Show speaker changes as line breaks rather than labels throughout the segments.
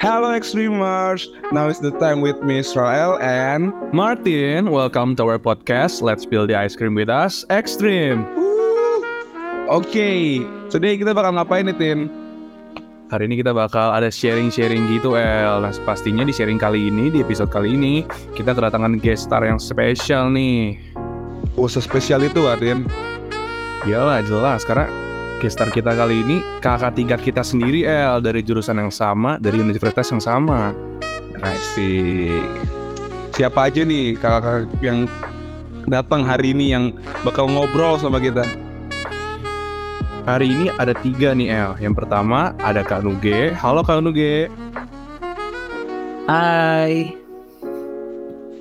Hello Extremers, now is the time with me Israel and
Martin. Welcome to our podcast. Let's build the ice cream with us, Extreme.
Oke, okay. today kita bakal ngapain nih Tin?
Hari ini kita bakal ada sharing-sharing gitu El. Nah pastinya di sharing kali ini, di episode kali ini, kita kedatangan guest star yang spesial nih.
Oh spesial itu Tin?
Iyalah jelas, karena Gestar kita kali ini kakak tingkat kita sendiri El dari jurusan yang sama dari universitas yang sama.
Asik. Siapa aja nih kakak-kakak yang datang hari ini yang bakal ngobrol sama kita?
Hari ini ada tiga nih El. Yang pertama ada Kak Nuge. Halo Kak Nuge.
Hai.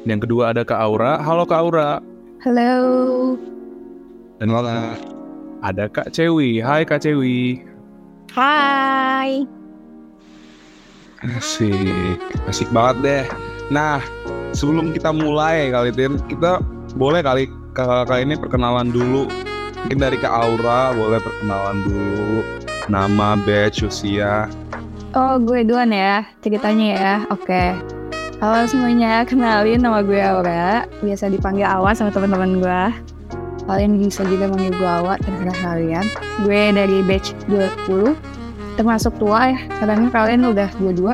Yang kedua ada Kak Aura. Halo Kak Aura.
Halo.
Dan Lala
ada Kak Cewi. Hai Kak Cewi.
Hai.
Asik, asik banget deh. Nah, sebelum kita mulai kali Tin, kita boleh kali kakak ini perkenalan dulu. Mungkin dari Kak Aura boleh perkenalan dulu. Nama, batch, usia.
Oh, gue duluan ya ceritanya ya. Oke. Halo semuanya, kenalin nama gue Aura. Biasa dipanggil Awa sama teman-teman gue. Kalian bisa juga manggil gue Awa, terserah kalian. Gue dari batch 20, termasuk tua ya, karena kalian udah 22.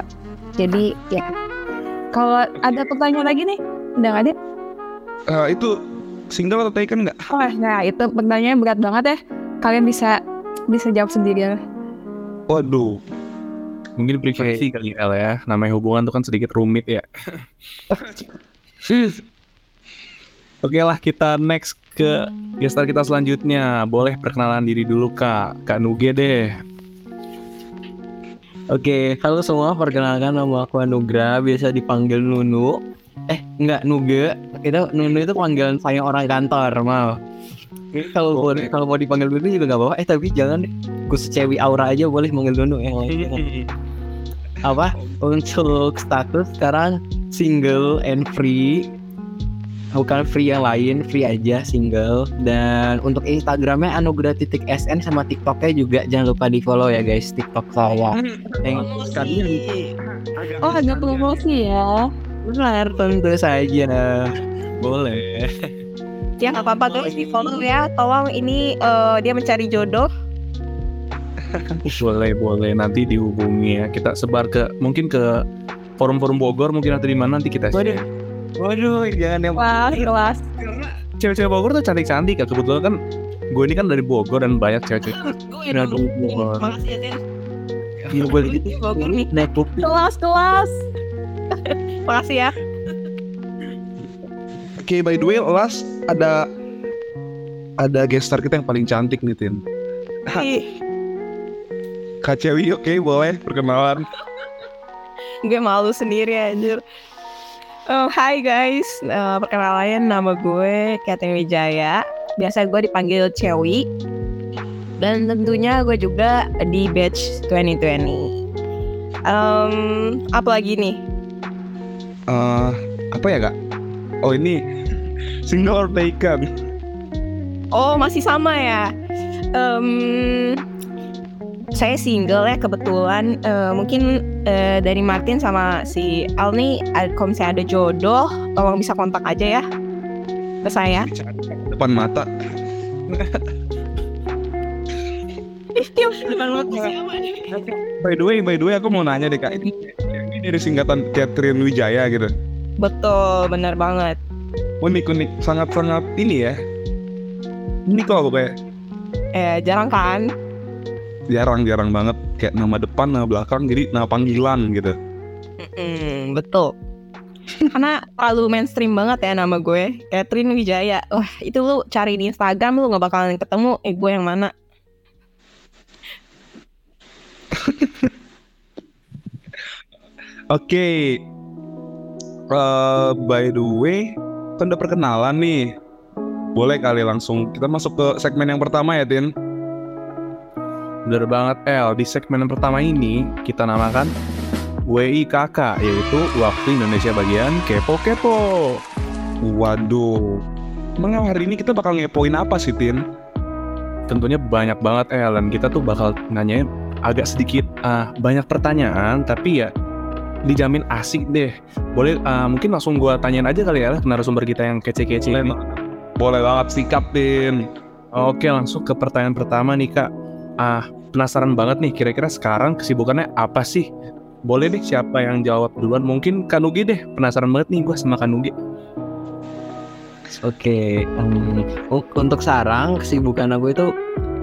Jadi ya, kalau ada pertanyaan lagi nih, udah gak ada?
Uh, itu single atau taken nggak?
Oh, nah itu pertanyaannya berat banget ya. Kalian bisa bisa jawab sendiri ya.
Waduh.
Mungkin privasi okay. kali L ya. Namanya hubungan tuh kan sedikit rumit ya. Oke lah kita next ke gestar kita selanjutnya. Boleh perkenalan diri dulu kak, kak Nuge deh.
Oke, halo semua, perkenalkan nama aku Anugra, biasa dipanggil Nunu. Eh, enggak Nuge. Kita Nunu itu panggilan saya orang kantor, mau. Kalau mau kalau mau dipanggil Nunu juga nggak apa-apa. Eh tapi jangan deh. Khusus cewek aura aja boleh manggil Nunu ya. Apa? Untuk status sekarang single and free bukan free yang lain free aja single. Dan untuk instagramnya anugerah titik sn sama tiktoknya juga. Jangan lupa di follow ya guys tiktok saya.
Yang sekalian oh agak promosi ya.
Benar tentu saja. Boleh.
Ya nggak apa-apa guys di follow ya. Tolong ini uh, dia mencari jodoh.
Boleh boleh. Nanti dihubungi ya. Kita sebar ke mungkin ke forum-forum Bogor mungkin atau di mana nanti kita share.
Waduh, jangan yang
Wah, kelas.
Cewek-cewek Bogor tuh cantik-cantik ya. Kebetulan kan gue ini kan dari Bogor dan banyak cewek-cewek.
gue dari Bogor. Makasih ya, Den.
Iya, boleh gitu. Bogor nih, naik.
Kelas, kelas. Makasih ya.
Oke, okay, by the way, Las ada ada guest star kita yang paling cantik nih, Tin. Kak Cewi, oke, okay, boleh perkenalan.
gue malu sendiri anjir. Oh, hai guys, uh, perkenalan nama gue Katin Wijaya. Biasa gue dipanggil Cewi. Dan tentunya gue juga di batch 2020. Um, apa lagi nih?
Uh, apa ya kak? Oh ini single or taken?
Oh masih sama ya. Um, saya single ya kebetulan uh, mungkin uh, dari Martin sama si Al nih kalau misalnya ada jodoh tolong bisa kontak aja ya ke saya.
Depan mata. By the way by the way aku mau nanya deh kak. Ini, ini dari singkatan Catherine Wijaya gitu.
Betul benar banget.
Unik unik sangat sangat ini ya. Ini kok kayak
eh jarang kan
jarang-jarang banget kayak nama depan nama belakang jadi nama panggilan gitu
mm, betul karena terlalu mainstream banget ya nama gue Catherine Wijaya wah itu lu cari di Instagram lu nggak bakalan ketemu eh gue yang mana
Oke, okay. uh, by the way, kan udah perkenalan nih. Boleh kali langsung kita masuk ke segmen yang pertama ya, Tin?
Bener banget El, di segmen pertama ini kita namakan WIKK, yaitu Waktu Indonesia Bagian Kepo-Kepo.
Waduh, emang hari ini kita bakal ngepoin apa sih, Tin?
Tentunya banyak banget El, dan kita tuh bakal nanya agak sedikit uh, banyak pertanyaan, tapi ya dijamin asik deh. Boleh uh, mungkin langsung gua tanyain aja kali ya ke narasumber kita yang kece-kece ini.
Boleh banget sikap, Tin.
Oke, langsung ke pertanyaan pertama nih Kak. Ah, penasaran banget nih kira-kira sekarang kesibukannya apa sih? Boleh deh siapa yang jawab duluan? Mungkin Kak Nugi deh. Penasaran banget nih gua sama Kak Nugi.
Oke, em, u- untuk sekarang kesibukan aku itu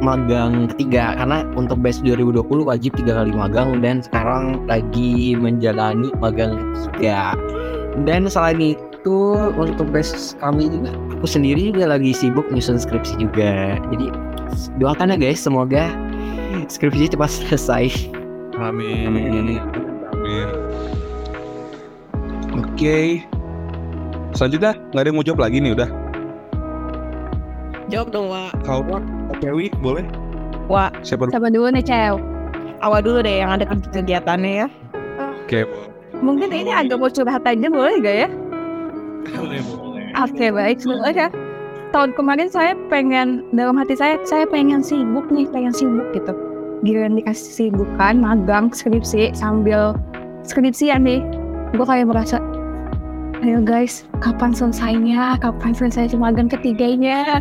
magang ketiga karena untuk batch 2020 wajib tiga kali magang dan sekarang lagi menjalani magang ketiga. Dan selain itu untuk batch kami juga aku sendiri juga lagi sibuk nyusun skripsi juga. Jadi doakan ya guys semoga skripsi cepat selesai.
Amin.
Amin. Oke. Selanjutnya nggak ada yang mau jawab lagi nih udah.
Jawab dong, Wak.
Kau Dewi boleh?
Wak,
Siapa dulu?
Siapa dulu nih, Cew?
awal dulu deh yang ada ke- kegiatannya ya.
Oke.
Mungkin ini agak mau curhat aja, boleh gak ya?
Boleh, boleh.
Oke, baik. Sebenarnya tahun kemarin saya pengen, dalam hati saya, saya pengen sibuk nih, pengen sibuk gitu. Giliran dikasih sibukan, magang, skripsi, sambil skripsian nih. Gue kayak merasa, ayo guys, kapan selesainya? Kapan selesai magang ketiganya?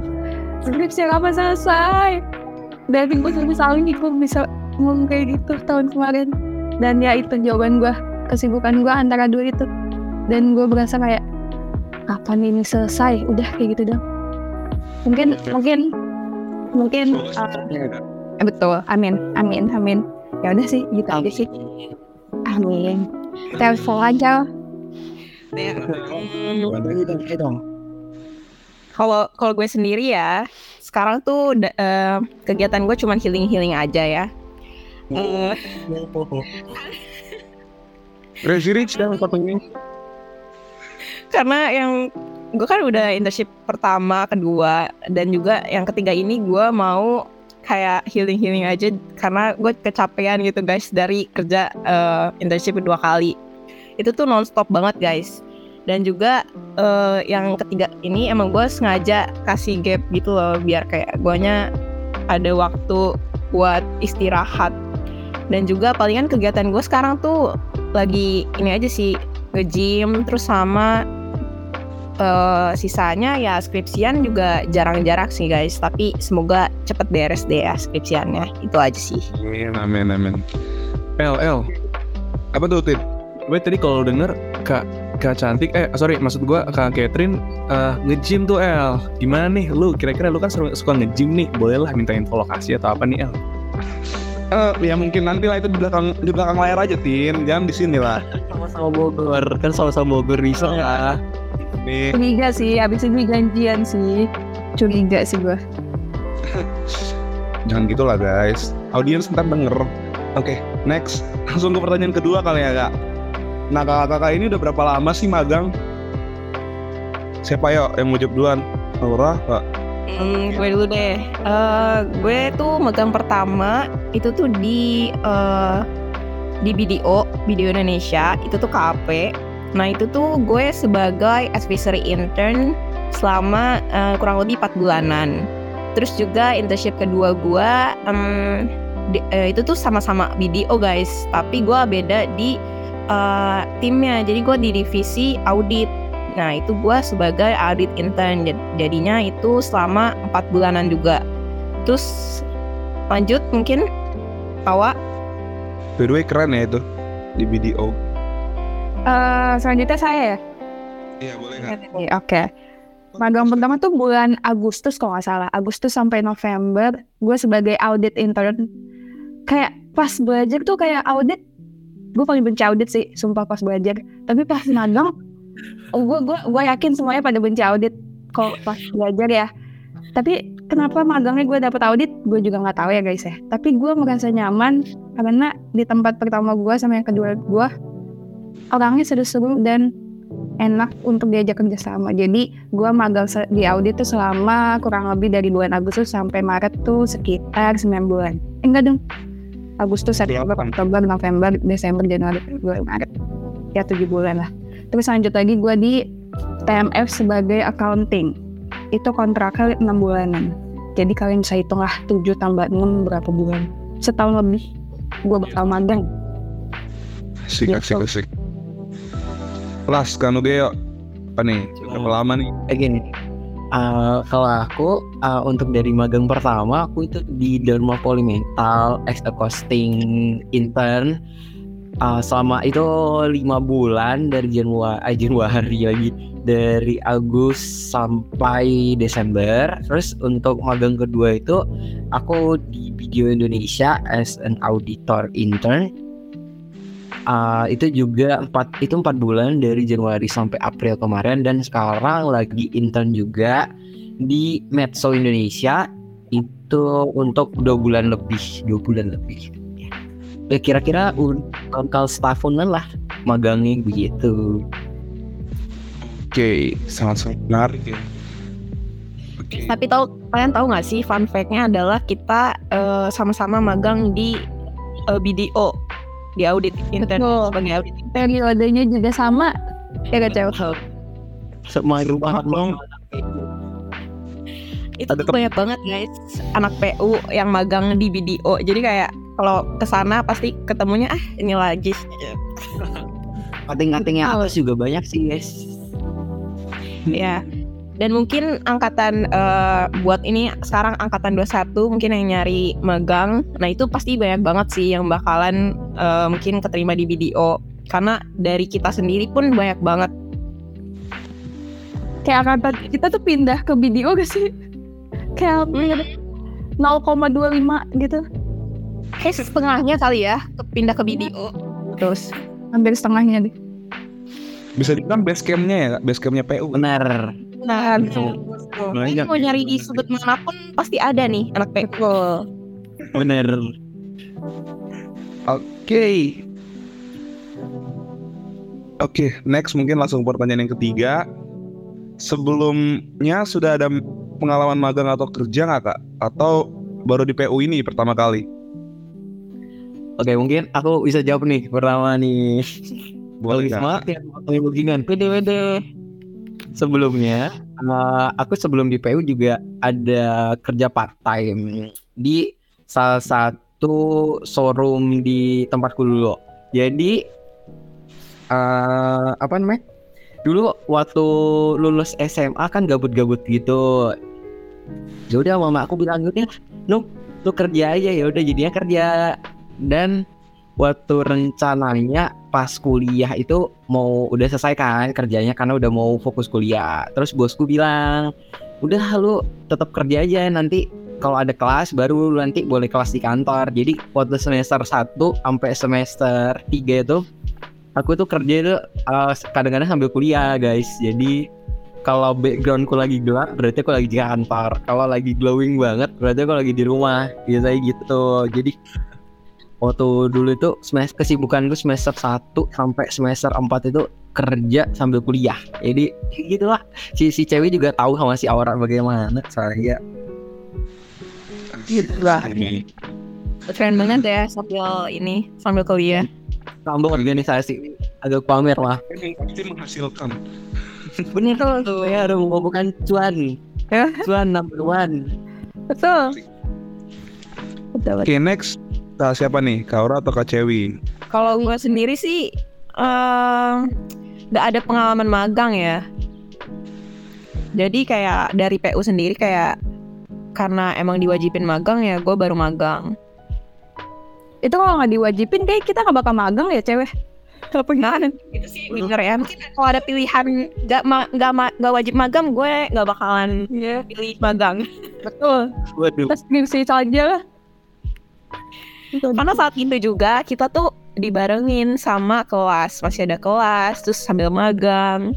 Skripsi kapan selesai? Dari gue sampai saling gue bisa ngomong kayak gitu tahun kemarin. Dan ya itu jawaban gue, kesibukan gue antara dua itu. Dan gue berasa kayak, kapan ini selesai? Udah kayak gitu dong. Mungkin, mungkin, mungkin, uh, eh, betul. Amin, amin, amin. Ya udah sih, gitu aja sih. Amin. Telepon aja.
Kalau kalau gue sendiri ya, sekarang tuh eh, kegiatan gue cuman healing healing aja ya. Eh,
Crazy Rich dan satunya.
karena yang gue kan udah internship pertama, kedua, dan juga yang ketiga ini gue mau kayak healing healing aja karena gue kecapean gitu guys dari kerja eh, internship dua kali. Itu tuh nonstop banget guys. Dan juga eh, yang ketiga ini emang gue sengaja kasih gap gitu loh biar kayak guanya ada waktu buat istirahat. Dan juga palingan kegiatan gue sekarang tuh lagi ini aja sih nge-gym terus sama eh, sisanya ya skripsian juga jarang-jarang sih guys tapi semoga cepet beres deh ya skripsiannya itu aja sih
Amin, amin, amin.
El, El.
Apa tuh, Tin?
Gue tadi kalau denger Kak Kak cantik, eh sorry maksud gua Kak Catherine eh, nge-gym tuh El. Gimana nih lu? Kira-kira lu kan suka, suka nge-gym nih, bolehlah minta info lokasi atau apa nih El?
Eh, ya mungkin nanti lah itu di belakang di belakang layar aja, Tin. Jangan di sini lah.
Sama-sama Bogor, kan sama-sama Bogor bisa ya.
Nih,
Curiga sih, abis ini janjian sih. Curiga sih gue.
jangan gitu lah, guys. Audiens ntar denger. Oke, next. Langsung ke pertanyaan kedua kali ya, Kak. Nah, kakak-kakak ini udah berapa lama sih magang? Siapa yuk yang mau jawab duluan? Aura, Kak.
Hmm, gue dulu deh Eh, gue tuh megang pertama itu tuh di eh, di BDO BDO Indonesia itu tuh KAP nah itu tuh gue sebagai advisory intern selama eh, kurang lebih 4 bulanan. Terus juga internship kedua gue em, di- eh, itu tuh sama-sama BDO guys. Tapi gue beda di eh, timnya. Jadi gue di divisi audit. Nah itu gue sebagai audit intern. Jad- jadinya itu selama empat bulanan juga. Terus lanjut mungkin Awa?
By the way, keren ya itu di BDO.
Eh, selanjutnya saya ya.
Iya, boleh
Oke. Oke. Magang pertama tuh bulan Agustus kalau nggak salah. Agustus sampai November, gue sebagai audit intern. Kayak pas belajar tuh kayak audit, gue paling benci audit sih, sumpah pas belajar. Tapi pas magang, gue gue gue yakin semuanya pada benci audit kalau pas belajar ya. Tapi kenapa magangnya gue dapet audit, gue juga nggak tahu ya guys ya. Tapi gue merasa nyaman karena di tempat pertama gue sama yang kedua gue orangnya seru-seru dan enak untuk diajak kerjasama. Jadi gue magang di audit tuh selama kurang lebih dari bulan Agustus sampai Maret tuh sekitar 9 bulan. Eh, enggak dong. Agustus, September. Oktober, November, Desember, Januari, Februari, Maret. Ya 7 bulan lah. Terus lanjut lagi gue di TMF sebagai accounting. Itu kontraknya 6 bulanan. Jadi kalian bisa hitung lah 7 tambah 6 berapa bulan. Setahun lebih gue bakal magang.
Asik, asik,
Gitu.
Asik. Las Kanuge yuk. Apa nih? Berapa lama nih?
Kayak gini. eh, kalau aku eh, untuk dari magang pertama aku itu di Dharma Polymental as a costing intern Eh, selama itu lima bulan dari Januari eh, Januari lagi dari Agustus sampai Desember terus untuk magang kedua itu aku di Video Indonesia as an auditor intern Ah, itu juga empat itu empat bulan dari Januari sampai April kemarin. Dan sekarang lagi intern juga di Medso Indonesia. Itu untuk dua bulan lebih dua bulan lebih. Ya kira-kira kalau setahunan lah magangnya begitu.
Oke, sangat-sangat menarik ya. Oke.
Tapi tahu kalian tahu nggak sih fun fact-nya adalah kita eh, sama-sama magang di eh, BDO di audit intern
Betul.
sebagai audit
Periodenya juga sama. Ya gak cewek?
sama rumah
dong.
itu
Ada
tuh banyak banget guys anak PU yang magang di BDO jadi kayak kalau ke sana pasti ketemunya ah ini lagi
kating-katingnya atas juga banyak sih guys
ya dan mungkin angkatan eh, buat ini sekarang angkatan 21 mungkin yang nyari magang nah itu pasti banyak banget sih yang bakalan eh, mungkin keterima di BDO karena dari kita sendiri pun banyak banget
Kayak angkatan kita tuh pindah ke video gak sih? Kayak hampir 0,25 gitu.
kayak setengahnya kali ya kepindah ke BDO terus
Hampir setengahnya deh.
Bisa dibilang base camp-nya ya, base camp-nya PU.
benar
nah
Banyak.
mau nyari di sudut mana pun pasti ada nih anak PU
benar
Oke. Oke, next mungkin langsung pertanyaan yang ketiga. Sebelumnya sudah ada pengalaman magang atau kerja nggak kak? Atau baru di PU ini pertama kali?
oke mungkin aku bisa jawab nih pertama nih
Boleh
semangat ya Boleh beginian. Pede pede. Sebelumnya eh, Aku sebelum di PU juga Ada kerja part time Di salah satu Showroom di tempatku dulu. Jadi eh Apa namanya? Dulu waktu lulus SMA kan gabut-gabut gitu. Ya udah mama aku bilang udah lu lu kerja aja. Ya udah jadinya kerja. Dan waktu rencananya pas kuliah itu mau udah selesai kan kerjanya karena udah mau fokus kuliah. Terus bosku bilang, udah lu tetap kerja aja nanti kalau ada kelas baru nanti boleh kelas di kantor. Jadi waktu semester 1 sampai semester 3 itu aku tuh kerja itu uh, kadang-kadang sambil kuliah guys. Jadi kalau backgroundku lagi gelap berarti aku lagi di kantor. Kalau lagi glowing banget berarti aku lagi di rumah. Biasanya gitu. Jadi waktu dulu itu semester kesibukan gue semester 1 sampai semester 4 itu kerja sambil kuliah. Jadi gitulah. Si si cewek juga tahu sama si Aura bagaimana saya gitu lah
keren banget ya sambil ini sambil kuliah.
Tambah organisasi. Agak pamer lah.
Ini pasti menghasilkan.
bener tuh. Ya udah mau bukan cuan.
Ya.
cuan number one.
Betul betul.
Oke, next. Kak siapa nih? Kak Aura atau Kak Cewi?
Kalau gue sendiri sih em, nggak ada pengalaman magang ya. Jadi kayak dari PU sendiri kayak karena emang diwajibin magang ya gue baru magang.
Itu kalau nggak diwajibin kayak kita nggak bakal magang ya cewek.
Apa gimana? Itu sih bener ya. Mungkin kalau ada pilihan nggak ma nggak ma nggak wajib magang gue nggak bakalan
Iya.
pilih magang.
Betul.
waduh
Kita skripsi saja lah.
Karena saat itu juga kita tuh dibarengin sama kelas masih ada kelas terus sambil magang.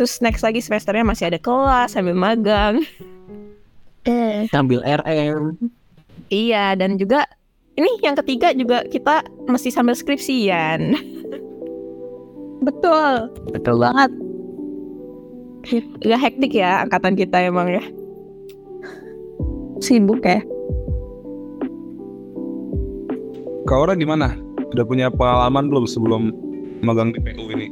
Terus next lagi semesternya masih ada kelas sambil magang.
Eh.
sambil RM
Iya, dan juga ini yang ketiga juga kita mesti sambil skripsian.
Betul.
betul banget
Gak hektik ya angkatan kita emang ya.
Sibuk ya.
Kak Aura gimana? Udah punya pengalaman belum sebelum magang di PU ini?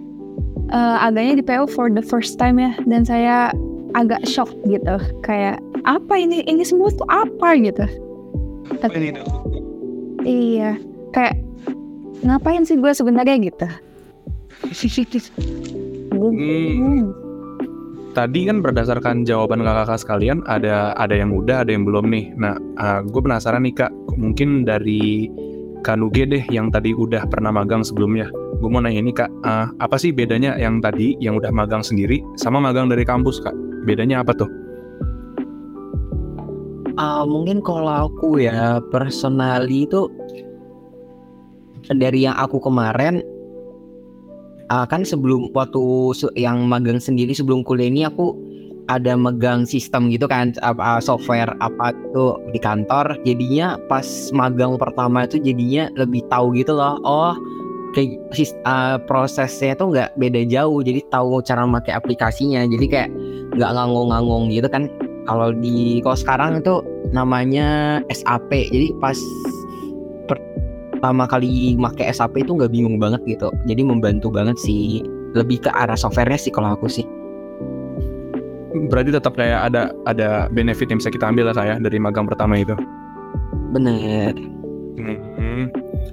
Eh, agaknya di PO for the first time ya dan saya agak shock gitu kayak apa ini ini semua tuh apa gitu
Apa ini? Dok?
iya kayak ngapain sih gue sebenarnya gitu
Hmm, tadi kan berdasarkan jawaban kakak-kakak sekalian ada ada yang udah ada yang belum nih. Nah, gue penasaran nih kak, mungkin dari Kanuge deh yang tadi udah pernah magang sebelumnya. Gue mau nanya ini kak, ah, apa sih bedanya yang tadi yang udah magang sendiri sama magang dari kampus kak? Bedanya apa tuh?
Ah, mungkin kalau aku ya personally itu dari yang aku kemarin ah, kan sebelum waktu yang magang sendiri sebelum kuliah ini aku ada megang sistem gitu kan apa software apa itu di kantor jadinya pas magang pertama itu jadinya lebih tahu gitu loh oh kayak ah, prosesnya tuh nggak beda jauh jadi tahu cara pakai aplikasinya jadi kayak nggak nganggung-nganggung gitu kan. Kalau di kalau sekarang itu namanya SAP jadi pas pertama kali make SAP itu nggak bingung banget gitu jadi membantu banget sih lebih ke arah softwarenya sih kalau aku sih
Berarti tetap kayak ada ada benefit yang bisa kita ambil lah kak ya dari magang pertama itu.
bener
Hmm.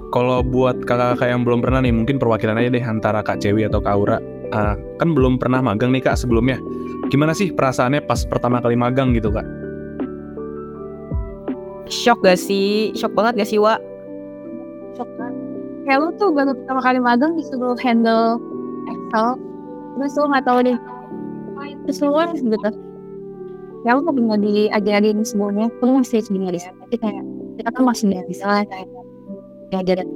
Kalau buat kakak-kakak yang belum pernah nih, mungkin perwakilan aja deh antara Kak Cewi atau Kak Aura. Ah, kan belum pernah magang nih Kak sebelumnya. Gimana sih perasaannya pas pertama kali magang gitu Kak?
Shock gak sih? Shock banget gak sih, Wak?
Shock kan? Kayak lu tuh baru pertama kali magang disuruh handle Excel Terus lu gak tahu deh Keseluruhan gitu Ya lu belum diajarin sebelumnya Lu masih sebenarnya Tapi kayak kita kan masih nggak bisa lah kayak Diajarin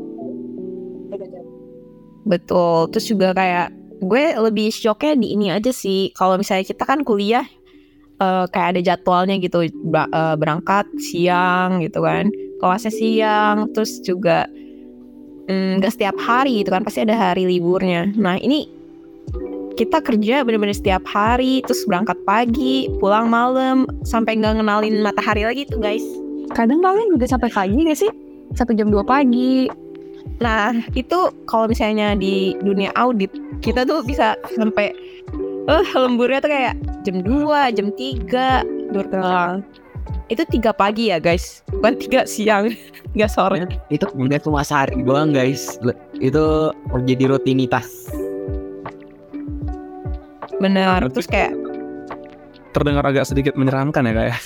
Betul. Terus juga kayak gue lebih shocknya di ini aja sih. Kalau misalnya kita kan kuliah eh, kayak ada jadwalnya gitu Ba- eh, berangkat siang gitu kan, kelasnya siang. Terus juga mm, nggak setiap hari gitu kan, pasti ada hari liburnya. Nah ini kita kerja bener-bener setiap hari, terus berangkat pagi, pulang malam, sampai nggak ngenalin matahari lagi tuh guys.
Kadang kalian juga sampai pagi gak sih? Sampai jam 2 pagi
Nah, itu kalau misalnya di dunia audit, kita tuh bisa sampai eh lemburnya tuh kayak jam 2, jam 3 baru pulang. Itu tiga pagi ya, guys. Bukan tiga siang, nggak sore.
itu udah cuma sehari doang guys itu menjadi rutinitas
Bener. Terus kayak
Terdengar agak sedikit menyeramkan ya ya?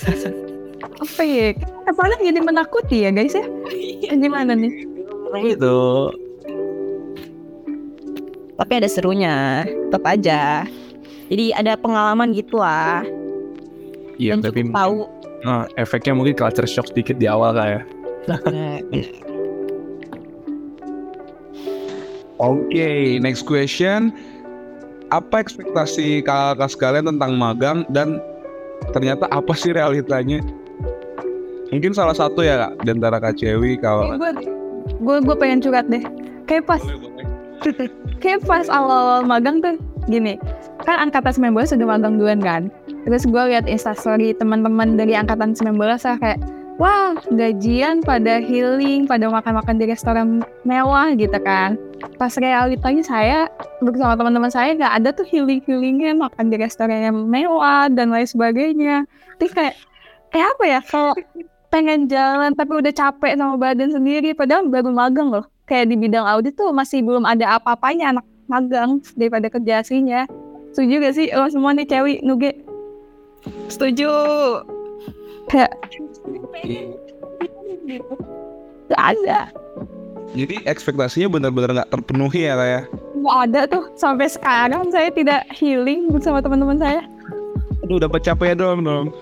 Apa ya? Apalagi jadi menakuti ya guys ya Gimana nih?
Nah, itu
tapi ada serunya, tetap aja. Jadi ada pengalaman gitu lah.
Iya,
dan
tapi
tahu.
nah, efeknya mungkin culture shock sedikit di awal Kak ya.
Oke, next question. Apa ekspektasi kakak sekalian tentang magang dan ternyata apa sih realitanya? Mungkin salah satu ya kak, di antara Kak Cewi, kalau
Gue gue gue pengen curhat deh. Kayak pas kayak pas awal-awal magang tuh gini. Kan angkatan 19 sudah magang duluan kan? Terus gue liat instastory teman-teman dari angkatan 19 lah kayak wah gajian pada healing pada makan-makan di restoran mewah gitu kan pas realitanya saya bersama teman-teman saya nggak ada tuh healing healingnya makan di restoran yang mewah dan lain sebagainya terus kayak kayak apa ya kalau pengen jalan tapi udah capek sama badan sendiri padahal baru magang loh kayak di bidang audit tuh masih belum ada apa-apanya anak magang daripada kerja aslinya. Setuju gak sih lo semua nih cewek nuge?
Setuju.
Kayak gak ada.
Jadi ekspektasinya benar-benar nggak terpenuhi ya ya?
Gak ada tuh sampai sekarang saya tidak healing bersama teman-teman saya.
Aduh dapat capek dong dong.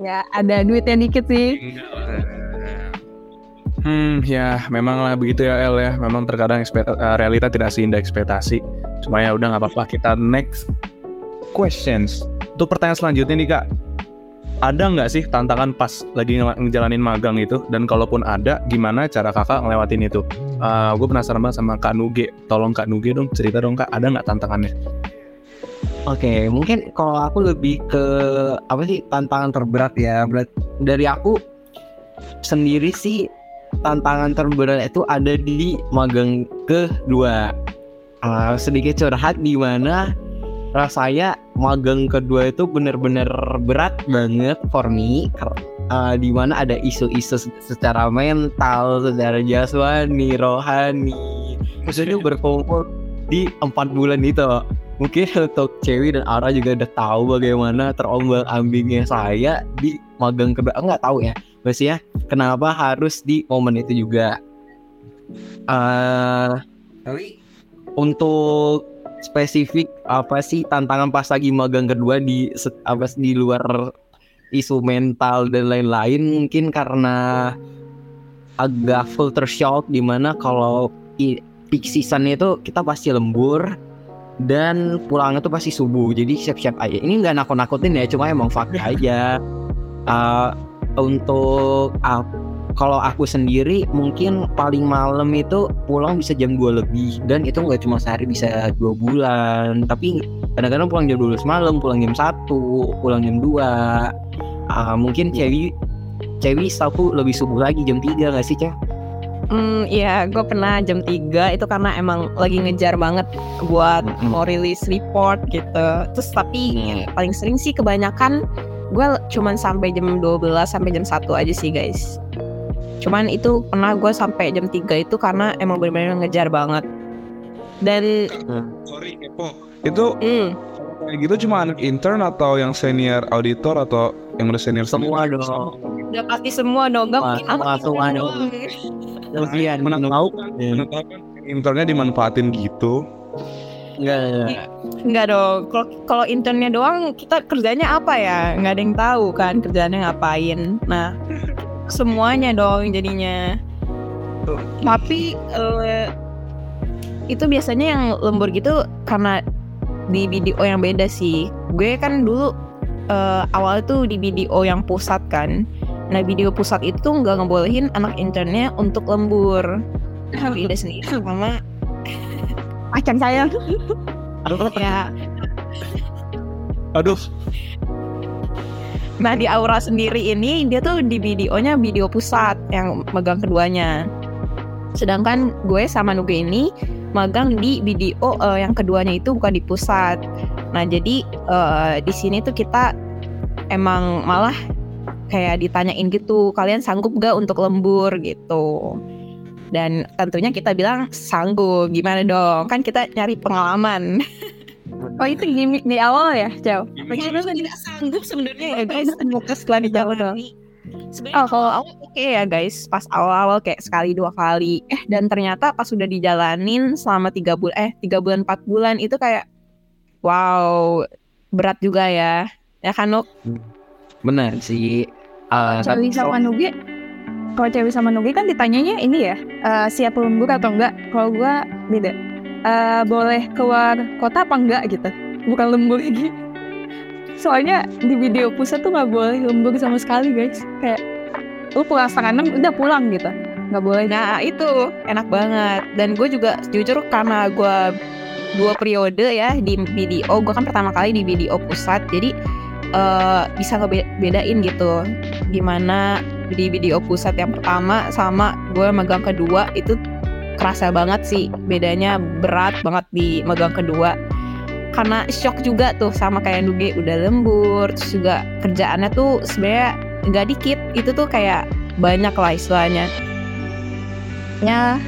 Ya ada duitnya dikit sih.
Hmm, ya memang lah begitu ya El ya. Memang terkadang ekspeta- eh, realita tidak seindah ekspektasi. Cuma ya udah nggak apa-apa. Kita next questions. Untuk pertanyaan selanjutnya nih kak, ada nggak sih tantangan pas lagi ngejalanin magang itu? Dan kalaupun ada, gimana cara kakak ngelewatin itu? gue penasaran banget sama Kak Nuge. Tolong Kak Nuge dong cerita dong kak, ada nggak tantangannya?
Oke, mungkin kalau aku lebih ke apa sih tantangan terberat ya. Berat dari aku sendiri sih tantangan terberat itu ada di magang kedua. Ah, sedikit curhat di mana rasanya magang kedua itu bener-bener berat banget for me. Ah, di mana ada isu-isu se- secara mental, secara jasmani, rohani. Maksudnya berkumpul di empat bulan itu. Mungkin untuk Cewi dan Ara juga udah tahu bagaimana terombang ambingnya saya di magang kedua. Enggak tahu ya, maksudnya kenapa harus di momen itu juga. tapi untuk spesifik apa sih tantangan pas lagi magang kedua di apa di luar isu mental dan lain-lain? Mungkin karena agak filter shock di mana kalau peak season itu kita pasti lembur dan pulangnya tuh pasti subuh. Jadi siap-siap aja. Ini nggak nakut-nakutin ya cuma emang fakta aja. Uh, untuk ap- kalau aku sendiri mungkin paling malam itu pulang bisa jam 2 lebih dan itu nggak cuma sehari bisa dua bulan tapi kadang-kadang pulang jam 12 malam pulang jam 1 pulang jam 2 Ah, mungkin cewek cewek aku lebih subuh lagi jam 3 nggak sih cewek
Hmm, iya, gue pernah jam 3 itu karena emang lagi ngejar banget buat
Mm-mm.
mau rilis report gitu. Terus tapi
Mm.
paling sering sih kebanyakan gue cuman sampai jam 12 sampai jam 1 aja sih guys. Cuman itu pernah gue sampai jam 3 itu karena emang benar-benar ngejar banget. Dan
Sorry, kepo. Itu
hmm,
kayak gitu cuma anak intern atau yang senior auditor atau yang udah senior
semua
senior?
dong
udah pasti semua dong, gak
Wah,
mungkin
semua,
anak
semua dong. Lebihan
Mana tahu kan?
Iya.
Internnya dimanfaatin gitu.
enggak enggak.
Enggak dong. Kalau kalau internnya doang kita kerjanya apa ya? Nggak ada yang tahu kan kerjanya ngapain. Nah, semuanya dong jadinya. Tapi eh, itu biasanya yang lembur gitu karena di video yang beda sih. Gue kan dulu eh, awal tuh di video yang pusat kan. Nah video pusat itu nggak ngebolehin anak internnya untuk lembur. Beda sendiri sama pacar saya. ya
Aduh,
Nah di Aura sendiri ini dia tuh di videonya video pusat yang megang keduanya. Sedangkan gue sama Nuge ini magang di video eh, yang keduanya itu bukan di pusat. Nah jadi eh, di sini tuh kita emang malah kayak ditanyain gitu, kalian sanggup gak untuk lembur gitu. Dan tentunya kita bilang sanggup, gimana dong? Kan kita nyari pengalaman.
Oh itu gimmick di awal ya, Cow?
Bagaimana tidak sanggup sebenarnya ya guys. semoga setelah dijalani. Sebenarnya
Oh,
kalau awal oke ya guys, pas awal-awal kayak sekali dua kali, eh dan ternyata pas sudah dijalanin selama tiga bulan, eh tiga bulan empat bulan itu kayak wow berat juga ya, ya kan Nuk?
benar sih. Ah,
Cewek sama Nugi kalau cewek sama Nugi kan ditanyanya ini ya eh, siap lembur atau enggak? Kalau gua beda Eh, boleh keluar kota apa enggak gitu. Bukan lembur lagi. Soalnya di video pusat tuh nggak boleh lembur sama sekali guys. Kayak lu pulang setengah enam udah pulang gitu. Nggak boleh.
Nah itu enak banget. Dan gue juga jujur karena gue dua periode ya di video, gue kan pertama kali di video pusat jadi eh, bisa ngebedain gitu. Gimana di video pusat yang pertama sama gue magang kedua itu kerasa banget sih. Bedanya berat banget di magang kedua. Karena shock juga tuh sama kayak Nuge udah lembur. Terus juga kerjaannya tuh sebenarnya nggak dikit. Itu tuh kayak banyak lah istilahnya. Ya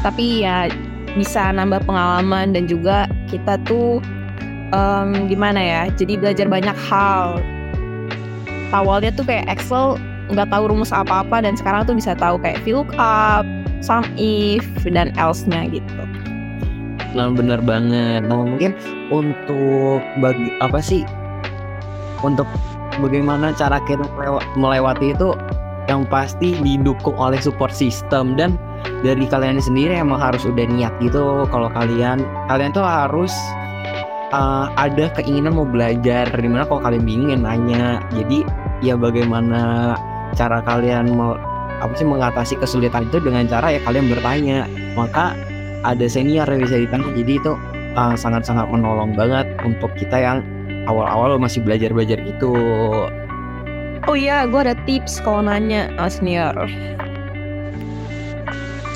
tapi ya bisa nambah pengalaman dan juga kita tuh em, gimana ya jadi belajar banyak hal. Awalnya tuh kayak Excel nggak tahu rumus apa-apa dan sekarang tuh bisa tahu kayak VLOOKUP, sum if dan else-nya gitu.
Nah benar banget. Nah mungkin untuk bagi apa sih? Untuk bagaimana cara kita melewa- melewati itu yang pasti didukung oleh support system. Dan dari kalian sendiri emang harus udah niat gitu. Kalau kalian kalian tuh harus uh, ada keinginan mau belajar. Di mana kalau kalian bingung ya nanya. Jadi ya bagaimana cara kalian mau apa sih mengatasi kesulitan itu dengan cara ya kalian bertanya maka ada senior yang bisa ditanya jadi itu uh, sangat-sangat menolong banget untuk kita yang awal-awal masih belajar-belajar gitu
Oh iya, gue ada tips kalau nanya uh, senior.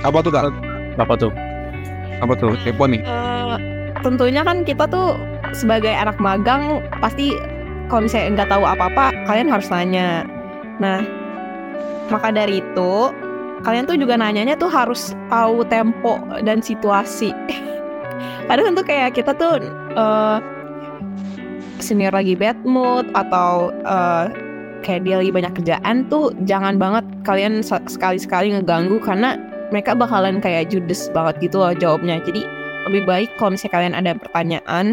Apa tuh kak?
apa tuh?
Apa tuh? Kepo nih.
Eh, tentunya kan kita tuh sebagai anak magang pasti kalau misalnya nggak tahu apa-apa kalian harus nanya. Nah, maka dari itu kalian tuh juga nanyanya tuh harus tahu tempo dan situasi. kadang tuh kayak kita tuh eh, senior lagi bad mood atau eh, kayak dia lagi banyak kerjaan tuh jangan banget kalian sekali-sekali ngeganggu karena mereka bakalan kayak judes banget gitu loh jawabnya jadi lebih baik kalau misalnya kalian ada pertanyaan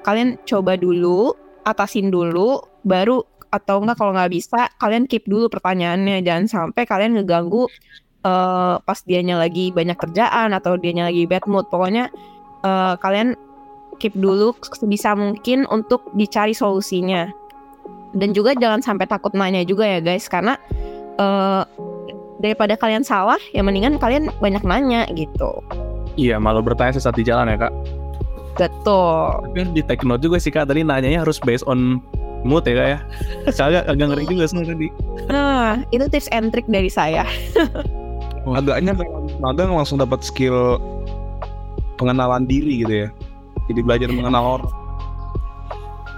kalian coba dulu atasin dulu baru atau enggak kalau nggak bisa kalian keep dulu pertanyaannya. Jangan sampai kalian ngeganggu eh, pas dianya lagi banyak kerjaan atau dianya lagi bad mood. Pokoknya eh, kalian keep dulu sebisa mungkin untuk dicari solusinya. Dan juga jangan sampai takut nanya juga ya guys. Karena eh, daripada kalian salah ya mendingan kalian banyak nanya gitu.
Iya, malu bertanya sesaat di jalan ya kak.
betul.
Tapi harus di take note juga sih kak. Tadi nanyanya harus based on mood ya kak ya. Saya agak, ngeri juga sebenarnya tadi.
nah itu tips and trick dari saya
agaknya magang langsung dapat skill pengenalan diri gitu ya jadi belajar mengenal orang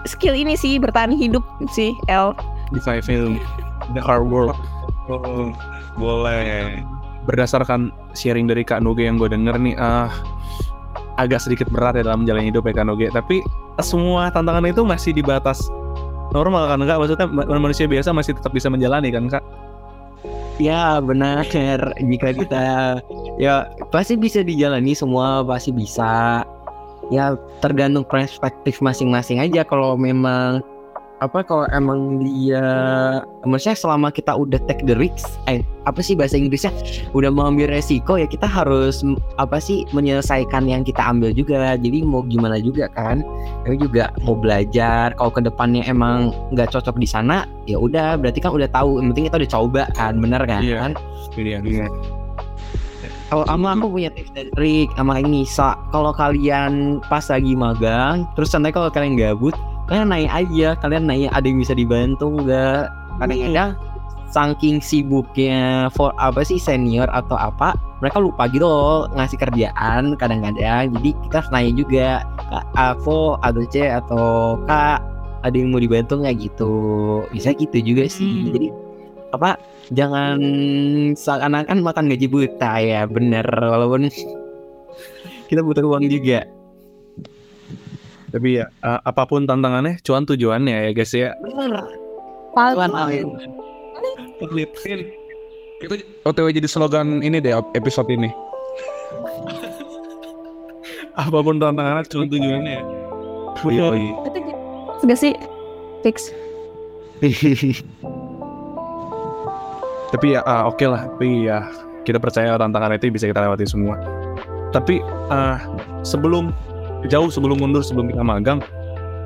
skill ini sih bertahan hidup sih El
Di film The Hard Work.
Oh, boleh
Berdasarkan sharing dari Kak Nuge yang gue denger nih, ah agak sedikit berat ya dalam menjalani hidup ya Kak Nuge. Tapi semua tantangan itu masih di batas normal kan Kak? Maksudnya ma- manusia biasa masih tetap bisa menjalani kan Kak?
Ya benar jika kita ya pasti bisa dijalani semua pasti bisa ya tergantung perspektif masing-masing aja kalau memang apa kalau emang dia maksudnya selama kita udah take the risk eh apa sih bahasa Inggrisnya? Udah mau ambil resiko ya kita harus apa sih menyelesaikan yang kita ambil juga. Jadi mau gimana juga kan? Ya juga mau belajar. Kalau ke depannya emang nggak cocok di sana ya udah berarti kan udah tahu. Yang penting kita udah coba kan bener kan?
Iya. Ini yang
kalau sama aku punya tips dan trik sama ini Sa. Kalau kalian pas lagi magang, terus santai kalau kalian gabut, kalian naik aja, kalian naik ada yang bisa dibantu nggak? Kadang-kadang saking sibuknya for apa sih senior atau apa, mereka lupa gitu loh ngasih kerjaan kadang-kadang. Jadi kita nanya juga, Kak Avo, atau C atau Kak ada yang mau dibantu nggak gitu? Bisa gitu juga sih.
Hmm.
Jadi apa jangan seakan-akan makan gaji buta ya bener walaupun kita butuh uang juga
Tapi ya uh, apa pun tantangannya, cuan tujuannya ya guys ya.
Tuan amin
itu OTW jadi slogan ini deh episode ini
Apa pun tantangannya, cuan tujuannya ya.
Iya, iya.
Itu gak sih? Fix.
Tapi ya ah, oke lah. Tapi ya kita percaya tantangan itu bisa kita lewati semua. Tapi ah, sebelum jauh sebelum mundur sebelum kita magang,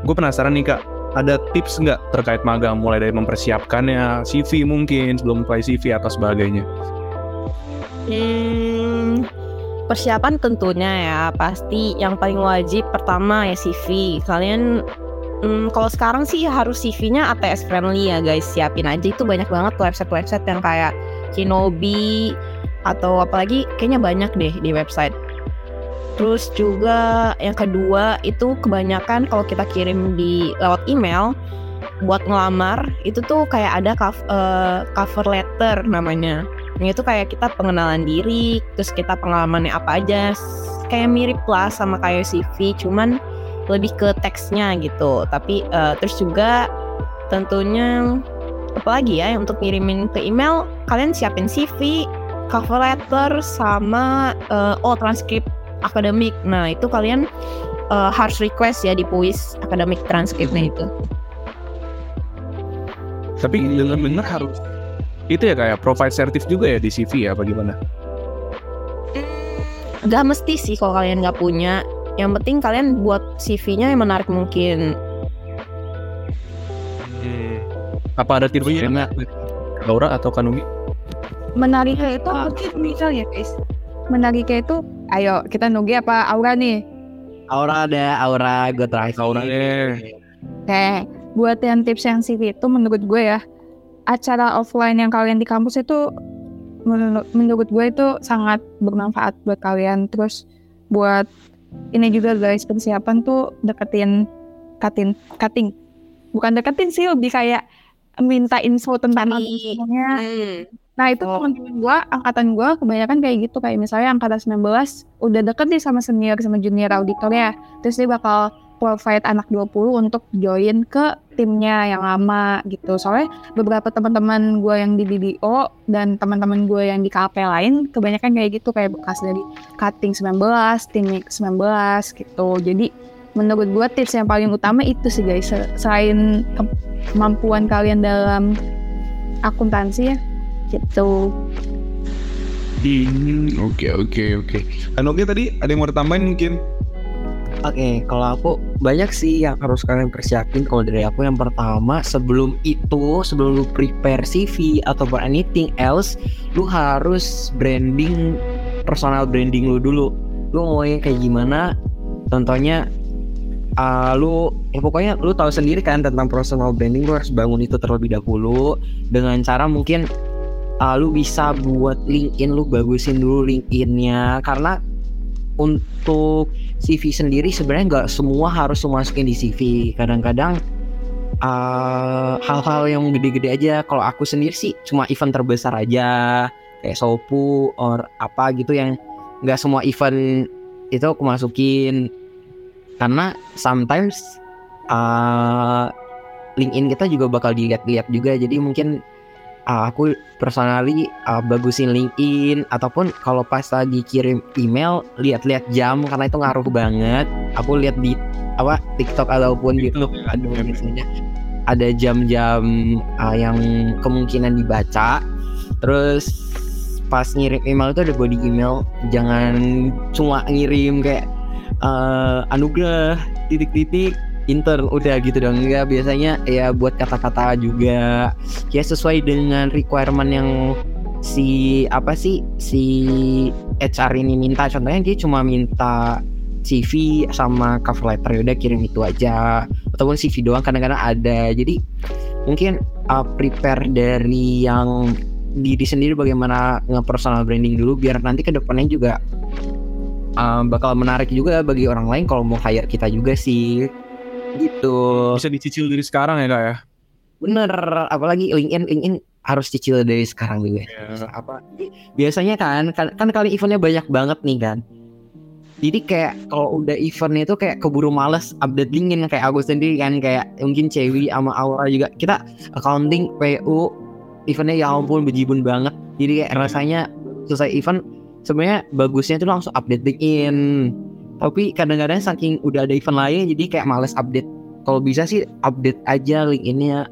gue penasaran nih kak, ada tips nggak terkait magang mulai dari mempersiapkannya, CV mungkin sebelum apply CV atau sebagainya.
Hmm, persiapan tentunya ya pasti yang paling wajib pertama ya CV. Kalian hmm, kalau sekarang sih harus CV-nya ATS friendly ya guys. Siapin aja itu banyak banget website-website yang kayak Kinobi atau apalagi kayaknya banyak deh di website. Terus juga yang kedua itu kebanyakan kalau kita kirim di lewat email buat ngelamar itu tuh kayak ada cov- eh, cover letter namanya. Yang itu kayak kita pengenalan diri, terus kita pengalamannya apa aja, kayak mirip lah sama kayak CV, cuman lebih ke teksnya gitu. Tapi eh, terus juga tentunya apalagi ya untuk ngirimin ke email, kalian siapin CV, cover letter, sama eh, oh transkrip akademik. Nah itu kalian eh, harus request ya di puis akademik transkripnya itu.
Tapi bener-bener harus itu ya kayak provide sertif juga ya di CV ya apa gimana?
Gak mesti sih kalau kalian nggak punya. Yang penting kalian buat CV-nya yang menarik mungkin.
Apa ada tipsnya? Laura atau Kanugi?
Menariknya itu apa sih misal ya guys? Menariknya itu, ayo kita nugi apa Aura nih?
Aura ada Aura gue terakhir
Aura deh.
Kayak buat yang tips yang CV itu menurut gue ya, acara offline yang kalian di kampus itu menurut, menurut gue itu sangat bermanfaat buat kalian. Terus buat ini juga guys persiapan tuh deketin katin cutting bukan deketin sih lebih kayak minta info tentang
Cari.
semuanya
Hmm.
Nah itu teman-teman gue, angkatan gue kebanyakan kayak gitu. Kayak misalnya angkatan 19 udah deket nih sama senior sama junior auditor ya. Terus dia bakal provide anak 20 untuk join ke timnya yang lama gitu. Soalnya beberapa teman-teman gue yang di BDO dan teman-teman gue yang di KP lain kebanyakan kayak gitu kayak bekas dari cutting 19, tim 19 gitu. Jadi menurut gue tips yang paling utama itu sih guys Se- selain kemampuan kalian dalam akuntansi ya gitu.
Hmm, Oke oke oke. Kan oke tadi ada yang mau ditambahin mungkin?
Oke, kalau aku banyak sih yang harus kalian persiapin. Kalau dari aku yang pertama, sebelum itu, sebelum lu prepare CV atau anything else, lu harus branding personal branding lu dulu. Lu maunya kayak gimana? Contohnya, uh, lu ya pokoknya lu tahu sendiri kan tentang personal branding. Lu harus bangun itu terlebih dahulu dengan cara mungkin uh, lu bisa buat LinkedIn lu bagusin dulu LinkedIn-nya karena untuk CV sendiri sebenarnya nggak semua harus masukin di CV. Kadang-kadang uh, hal-hal yang gede-gede aja. Kalau aku sendiri sih cuma event terbesar aja kayak Sopu or apa gitu yang nggak semua event itu aku masukin karena sometimes uh, LinkedIn kita juga bakal dilihat-lihat juga. Jadi mungkin uh, aku personally uh, bagusin LinkedIn ataupun kalau pas lagi kirim email lihat-lihat jam karena itu ngaruh banget. Aku lihat di apa TikTok ataupun gitu aduh misalnya ada jam-jam uh, yang kemungkinan dibaca. Terus pas ngirim email itu ada body email, jangan cuma ngirim kayak uh, anugerah titik-titik intern udah gitu dong. Enggak biasanya ya buat kata-kata juga. Ya sesuai dengan requirement yang si apa sih si HR ini minta. Contohnya dia cuma minta CV sama cover letter. Ya udah kirim itu aja. Ataupun CV doang kadang-kadang ada. Jadi mungkin uh, prepare dari yang diri sendiri bagaimana nge-personal branding dulu biar nanti ke depannya juga uh, bakal menarik juga bagi orang lain kalau mau hire kita juga sih gitu.
Bisa dicicil dari sekarang ya kak ya?
bener apalagi LinkedIn LinkedIn harus cicil dari sekarang juga.
Iya.
apa? Biasanya kan kan, kan kali eventnya banyak banget nih kan. Jadi kayak kalau udah eventnya itu kayak keburu males update LinkedIn kayak aku sendiri kan kayak mungkin Cewi sama Aura juga. Kita accounting PU eventnya ya ampun bejibun banget. Jadi kayak rasanya selesai event sebenarnya bagusnya itu langsung update LinkedIn tapi kadang-kadang saking udah ada event lain jadi kayak males update. Kalau bisa sih update aja LinkedIn-nya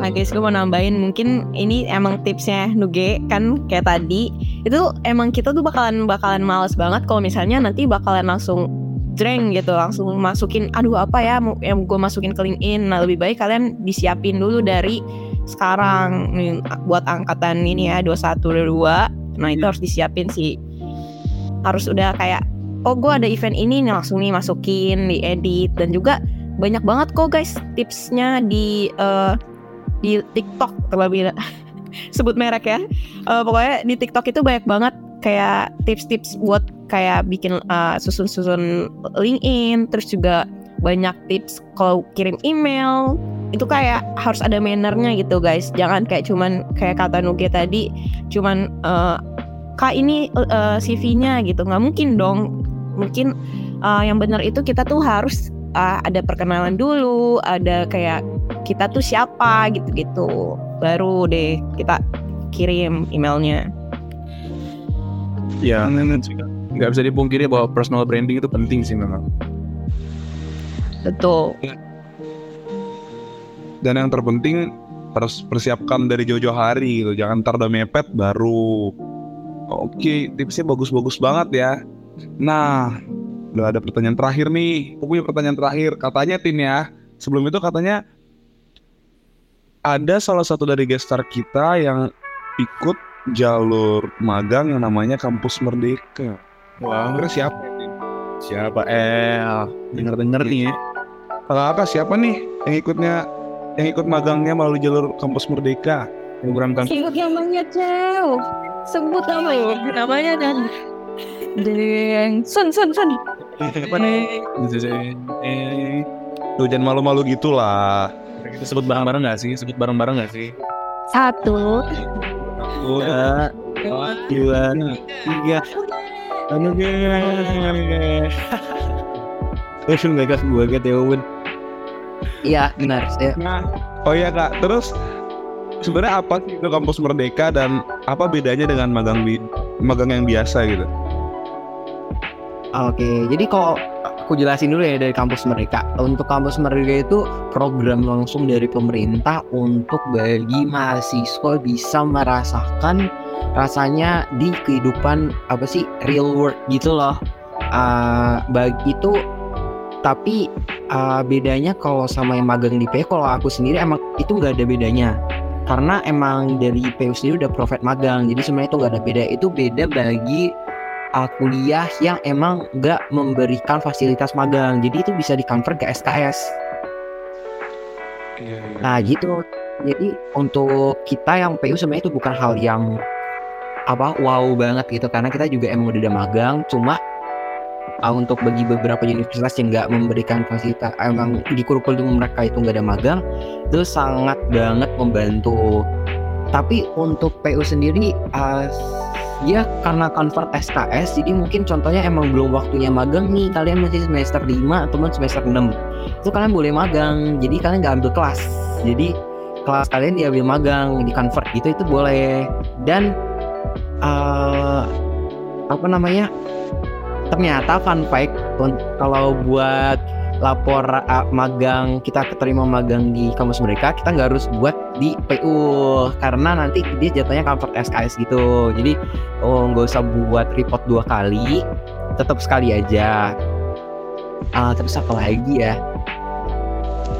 Nah guys, gue mau nambahin. Mungkin ini emang tipsnya Nuge kan kayak tadi. Itu emang kita tuh bakalan bakalan males banget kalau misalnya nanti bakalan langsung jreng gitu langsung masukin aduh apa ya yang gue masukin ke LinkedIn nah lebih baik kalian disiapin dulu dari sekarang nih, buat angkatan ini ya 21 22 nah itu harus disiapin sih. Harus udah kayak oh gue ada event ini langsung nih masukin diedit dan juga banyak banget kok guys tipsnya di eh, di TikTok terlebih sebut merek ya. Eh, pokoknya di TikTok itu banyak banget kayak tips-tips buat kayak bikin eh, susun-susun LinkedIn terus juga banyak tips kalau kirim email. Itu kayak harus ada mannernya gitu guys. Jangan kayak cuman kayak kata Nuge tadi cuman eh, kak ini eh, CV-nya gitu. Nggak mungkin dong mungkin eh, yang benar itu kita tuh harus uh, ada perkenalan dulu, ada kayak kita tuh siapa gitu-gitu. Baru deh kita kirim emailnya.
Ya, nggak bisa dipungkiri bahwa personal branding itu penting sih memang.
Betul.
Dan yang terpenting harus persiapkan dari jauh-jauh hari gitu. Jangan ntar udah mepet baru. Oke, tipsnya bagus-bagus banget ya. Nah, udah ada pertanyaan terakhir nih. Aku punya pertanyaan terakhir. Katanya Tin ya, sebelum itu katanya ada salah satu dari gestar kita yang ikut jalur magang yang namanya Kampus Merdeka.
Wah,
Kira siapa? ya,
siapa El? Dengar-dengar nih ya.
Kakak siapa nih yang ikutnya yang ikut magangnya melalui jalur Kampus Merdeka?
Program kan
Sebut namanya Cew. Sebut namanya. Namanya dan Deng. Sun, sun, sun.
apa nih? Eh,
Tuh jangan malu-malu gitu lah.
Kita sebut bareng-bareng nggak sih? Sebut bareng-bareng nggak sih?
Satu,
dua, dua, tiga. Anu guys. Terus nggak kas gue ya Bun. Iya benar. Saya
Nah, oh iya kak, terus sebenarnya apa sih itu kampus Merdeka dan apa bedanya dengan magang bi magang yang biasa gitu?
Oke, jadi kalau aku jelasin dulu ya dari kampus mereka. Untuk kampus mereka itu program langsung dari pemerintah untuk bagi mahasiswa bisa merasakan rasanya di kehidupan apa sih real world gitu loh. Ah, bagi itu tapi ah, bedanya kalau sama yang magang di PU kalau aku sendiri emang itu nggak ada bedanya karena emang dari PU sendiri udah profit magang jadi sebenarnya itu nggak ada beda itu beda bagi uh, kuliah yang emang nggak memberikan fasilitas magang. Jadi itu bisa di convert ke SKS nah gitu. Jadi untuk kita yang PU sebenarnya itu bukan hal yang apa wow banget gitu. Karena kita juga emang udah ada magang. Cuma uh, untuk bagi beberapa universitas yang nggak memberikan fasilitas emang di kurikulum mereka itu nggak ada magang itu sangat banget membantu tapi untuk PU sendiri uh, ya karena convert SKS jadi mungkin contohnya emang belum waktunya magang nih. Kalian masih semester 5 ataupun semester 6 itu kalian boleh magang jadi kalian nggak ambil kelas. Jadi kelas kalian diambil magang di convert gitu itu boleh. Dan uh, apa namanya ternyata fun fact kalau buat lapor uh, magang kita keterima magang di kampus mereka kita nggak harus buat di PU karena nanti dia jatuhnya convert SKS gitu. Jadi oh nggak usah buat report dua kali tetap sekali aja. Ah terus apa lagi ya?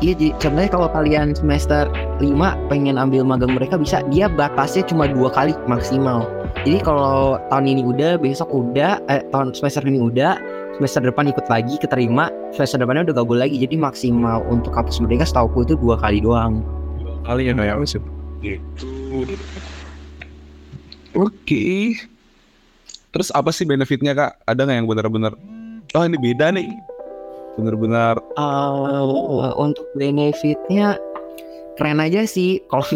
Iya, jadi contohnya kalau kalian semester 5 pengen ambil magang mereka bisa dia batasnya cuma dua kali maksimal. Jadi kalau tahun ini udah, besok udah, eh, tahun semester ini udah, semester depan ikut lagi keterima, semester depannya udah gabung lagi. Jadi maksimal untuk kampus mereka setauku itu dua kali doang.
Kali ya ya Yusuf.
Oke. Terus apa sih benefitnya kak? Ada nggak yang benar-benar? Oh ini beda nih. Benar-benar.
Uh, untuk benefitnya keren aja sih. Kalau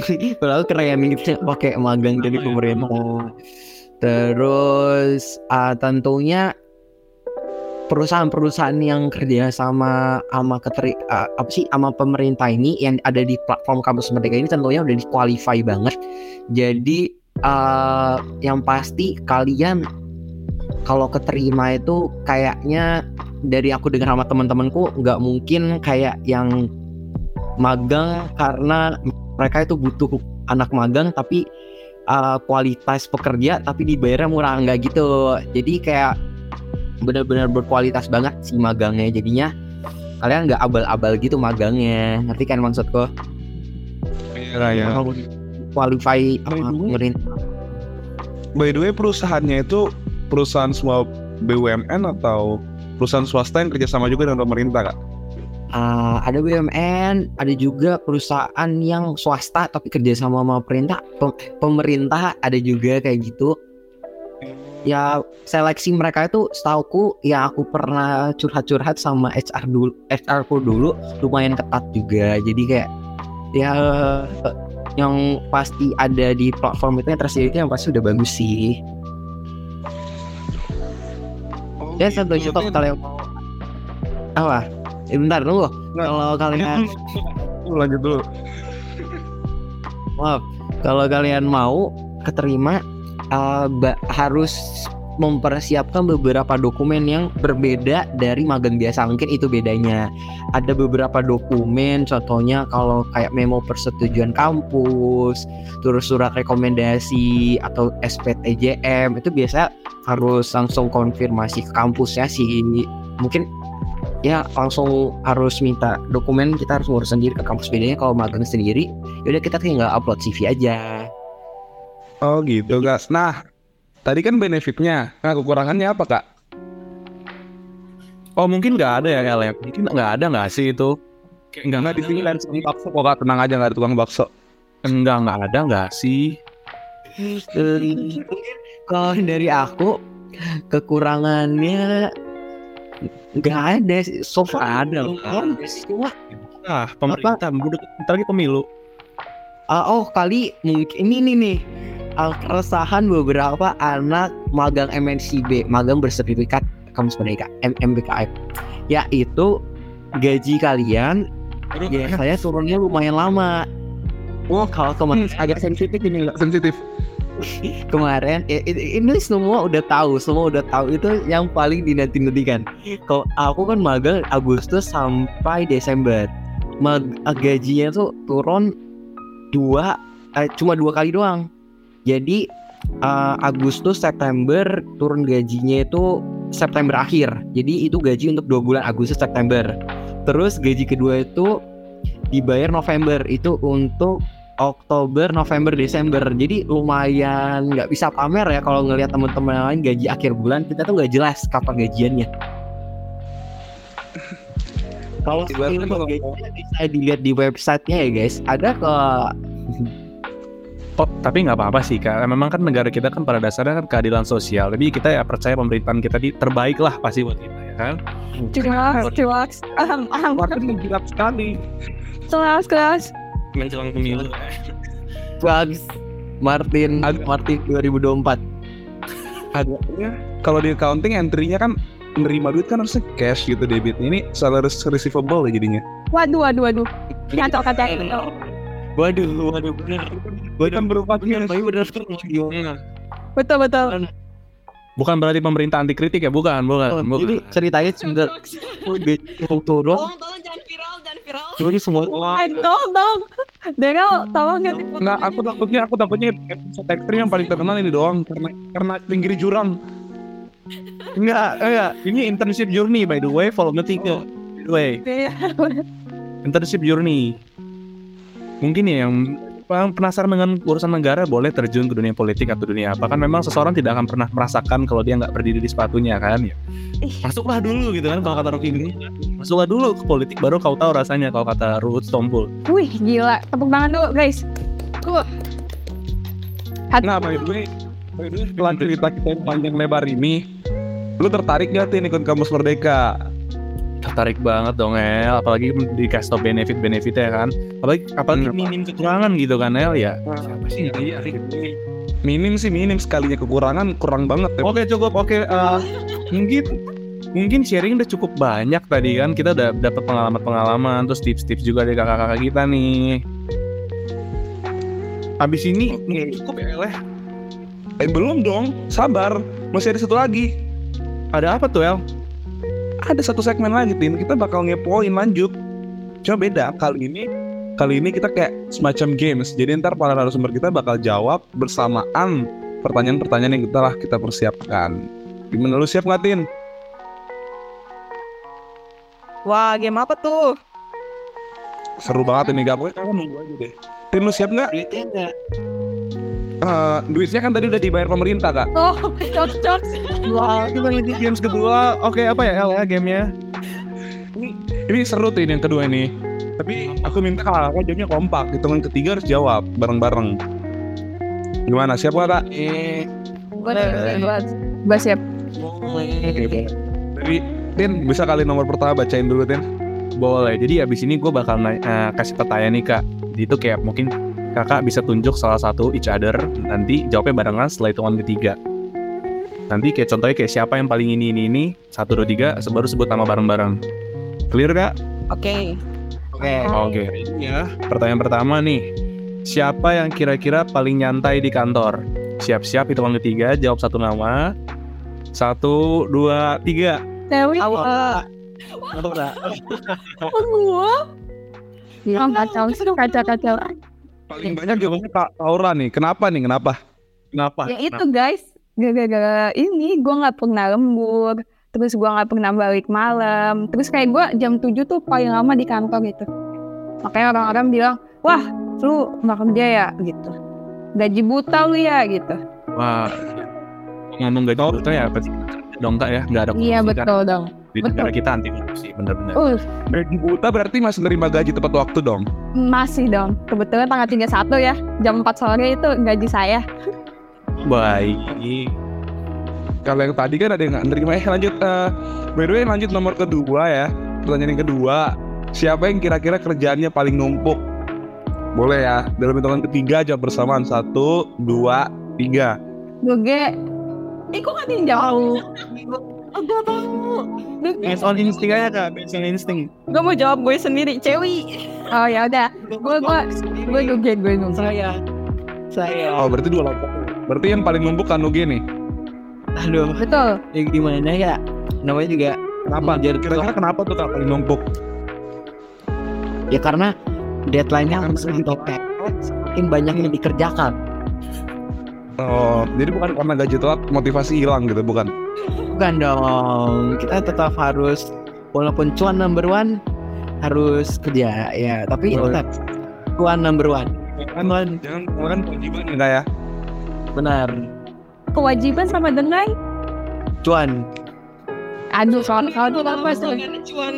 kalau keren gitu pakai magang dari pemerintah. Terus uh, tentunya perusahaan-perusahaan yang kerja sama sama keteri uh, apa sih sama pemerintah ini yang ada di platform kampus merdeka ini tentunya udah di qualify banget. Jadi uh, yang pasti kalian kalau keterima itu kayaknya dari aku dengar sama teman-temanku nggak mungkin kayak yang magang karena mereka itu butuh anak magang tapi uh, kualitas pekerja tapi dibayarnya murah nggak gitu jadi kayak benar-benar berkualitas banget si magangnya jadinya kalian nggak abal-abal gitu magangnya ngerti kan maksudku
Iya ya.
Kalau qualify
By the
uh,
way-
pemerintah
By the way perusahaannya itu perusahaan semua BUMN atau perusahaan swasta yang kerjasama juga dengan pemerintah kak?
Uh, ada BUMN, ada juga perusahaan yang swasta tapi kerja sama sama pemerintah. Pem- pemerintah ada juga kayak gitu. Ya seleksi mereka itu setauku ya aku pernah curhat-curhat sama HR dulu, HR ku dulu lumayan ketat juga. Jadi kayak ya yang pasti ada di platform itu yang tersedia itu yang pasti udah bagus sih.
Oh,
Ya tentunya kalau kalian mau apa? Eh, bentar dulu. Kalau kalian
lanjut dulu.
Maaf, kalau kalian mau keterima uh, harus mempersiapkan beberapa dokumen yang berbeda dari magang biasa. Mungkin itu bedanya. Ada beberapa dokumen, contohnya kalau kayak memo persetujuan kampus, terus surat rekomendasi atau SPTJM itu biasa harus langsung konfirmasi ke kampusnya sih. Mungkin ya langsung harus minta dokumen kita harus ngurus sendiri ke kampus bedanya kalau magang sendiri yaudah kita tinggal upload CV aja
Oh gitu kak. Nah tadi kan benefitnya. Nah kekurangannya apa kak?
Oh mungkin nggak ada ya LM. Mungkin nggak ada nggak sih itu? Kayak nggak
di sini kan tukang bakso kok kak. Tenang aja nggak ada tukang bakso.
Enggak nggak ada nggak sih?
Kalau dari aku kekurangannya nggak ada sih. so far
Ada lah.
cuma
Ah pemerintah udah bentar lagi pemilu.
ah, oh kali mungkin ini nih nih uh, keresahan beberapa anak magang MNCB, magang bersertifikat kampus merdeka, MMBKM, yaitu gaji kalian ya saya turunnya lumayan lama. Oh, kalau kemarin agak sensitif ini loh.
sensitif.
Kemarin ini semua udah tahu semua udah tahu. Itu yang paling dinanti-nantikan. Kalau aku kan magang Agustus sampai Desember. Mag gajinya tuh turun dua eh, cuma dua kali doang jadi eh, Agustus September turun gajinya itu September akhir jadi itu gaji untuk dua bulan Agustus September terus gaji kedua itu dibayar November itu untuk Oktober, November, Desember. Jadi lumayan nggak bisa pamer ya kalau ngelihat teman-teman lain gaji akhir bulan kita tuh nggak jelas kapan gajiannya. Kalau- gajinya bisa dilihat di websitenya ya guys. Ada ke
Oh, tapi nggak apa-apa sih kak. Memang kan negara kita kan pada dasarnya kan keadilan sosial. Jadi kita ya percaya pemerintahan kita di terbaik lah pasti buat kita ya kan.
Cuaks, cuaks. Aham, aham.
Waktu menggilap sekali
Kelas, kelas.
Menjelang pemilu.
Bugs Martin
Ada-
Martin 2024.
adanya kalau di accounting entry-nya kan menerima duit kan harusnya cash gitu debitnya ini salary receivable ya jadinya
Waduh, waduh, waduh. Kacau, kacau.
Waduh, waduh bener.
Bukan berupa
Bener, bener gimana?
Betul, betul.
Bukan berarti pemerintah anti kritik ya, bukan, bukan. bukan.
Jadi ceritanya sebentar turun.
tolong jangan viral, jangan viral.
Jadi semua
Eh, dong, dong. Daryl, tolong ya.
Nah, aku takutnya, aku takutnya episode ekstrim yang paling terkenal ini doang karena karena pinggir jurang.
Enggak, enggak. Ini internship journey by the way, volume 3. By the way, internship journey. Mungkin ya yang penasaran dengan urusan negara boleh terjun ke dunia politik atau dunia apa kan memang seseorang tidak akan pernah merasakan kalau dia nggak berdiri di sepatunya kan ya masuklah dulu gitu kan kalau kata Rocky ini masuklah dulu ke politik baru kau tahu rasanya kalau kata Ruhut Stompul
Wih, gila. Tepuk tangan dulu, guys. Tuh.
Nah, by the way, by the way, setelah cerita kita yang panjang lebar ini, lu tertarik gak tuh ikut kampus Merdeka?
Tertarik banget dong El apalagi dikasih tau benefit-benefit ya kan apalagi apalagi
Hmm.
minim kekurangan gitu kan El ya siapa sih tertarik
Minim sih minim sekalinya kekurangan kurang banget ya.
Oke cukup oke eh, mungkin mungkin sharing udah cukup banyak tadi kan kita udah dapat pengalaman-pengalaman terus tips-tips juga dari kakak-kakak kita nih. Abis ini cukup ya El ya?
Eh belum dong, sabar. Masih ada satu lagi.
Ada apa tuh El?
Ada satu segmen lagi, Tin. Kita bakal ngepoin lanjut. Cuma beda kali ini. Kali ini kita kayak semacam games. Jadi ntar para narasumber kita bakal jawab bersamaan pertanyaan-pertanyaan yang kita lah kita persiapkan. Gimana lu siap nggak, Tin?
Wah, game apa tuh?
Seru banget ini gak pokoknya kamu nunggu aja deh. Tin lu siap nggak?
duitnya.
Eh, duitnya kan tadi udah dibayar pemerintah kak.
Oh, cok, cok.
Wah kita lagi games kedua. Oke apa ya El ya gamenya?
Ini seru tuh ini yang kedua ini. Tapi aku minta kakak jawabnya kompak. Hitungan ketiga harus jawab bareng-bareng. Gimana? Siap gak kak?
Eh,
Gue buat. Gue siap.
Jadi Tin bisa kali nomor pertama bacain dulu Tin.
Boleh. Jadi abis ini gue bakal eh, kasih pertanyaan nih kak. Itu kayak mungkin kakak bisa tunjuk salah satu each other. Nanti jawabnya barengan setelah hitungan ketiga. Nanti kayak contohnya kayak siapa yang paling ini ini ini satu dua tiga baru sebut nama bareng-bareng. Clear kak?
Oke.
Oke.
Oke. Ya. Pertanyaan pertama nih. Siapa yang kira-kira paling nyantai di kantor? Siap-siap hitungan ketiga jawab satu nama. Satu, dua, tiga.
Dewi.
Awal.
Oh, gue. Oh, kacau. Kacau, kacau.
Paling banyak jawabannya Kak Aura nih. Kenapa nih? Kenapa?
Kenapa?
Ya itu guys. Gara-gara ini gue gak pernah lembur. Terus gue gak pernah balik malam. Terus kayak gue jam 7 tuh paling lama di kantor gitu. Makanya orang-orang bilang, wah lu gak kerja ya gitu. Gaji buta lu ya gitu.
Wah, ngomong gaji buta ya apa sih? Dong kak ya, nggak ada
Iya
kan?
betul dong.
Di negara kita anti korupsi, bener-bener.
Uh,
Gaji buta berarti masih nerima gaji tepat waktu dong.
masih dong. Kebetulan tanggal 31 ya. Jam 4 sore itu gaji saya.
Baik.
Kalau yang tadi kan ada yang nggak nerima. Eh lanjut. eh by the way lanjut nomor kedua ya. Pertanyaan yang kedua. Siapa yang kira-kira kerjaannya paling numpuk? Boleh ya. Dalam hitungan ketiga jawab bersamaan. Satu, dua, tiga.
Nuge.
Eh kok gak ada jawab? Oh, gue tau.
Based on insting aja kak, based on insting.
Gue mau jawab gue sendiri, Cewi.
Oh ya udah. Gue gue gue Nuge gue Nuge.
Saya. Saya.
Oh berarti dua lompok. Berarti yang paling numpuk kan Nugi nih.
Aduh.
Betul.
Ya gimana ya? Namanya juga
Kenapa?
Jadi
Kira-kira kenapa tuh kak paling numpuk?
ya karena deadline-nya semakin topet, semakin banyak yang dikerjakan.
Oh, jadi bukan karena gaji telat motivasi hilang gitu, bukan?
Bukan dong. Kita tetap harus walaupun cuan number one harus kerja ya, tapi
Oh.
tetap cuan number one.
Kan, jangan kan kewajiban ya kak ya.
Benar.
Kewajiban sama dengan
Cuan.
aduh soal soal itu apa sih?
cuan.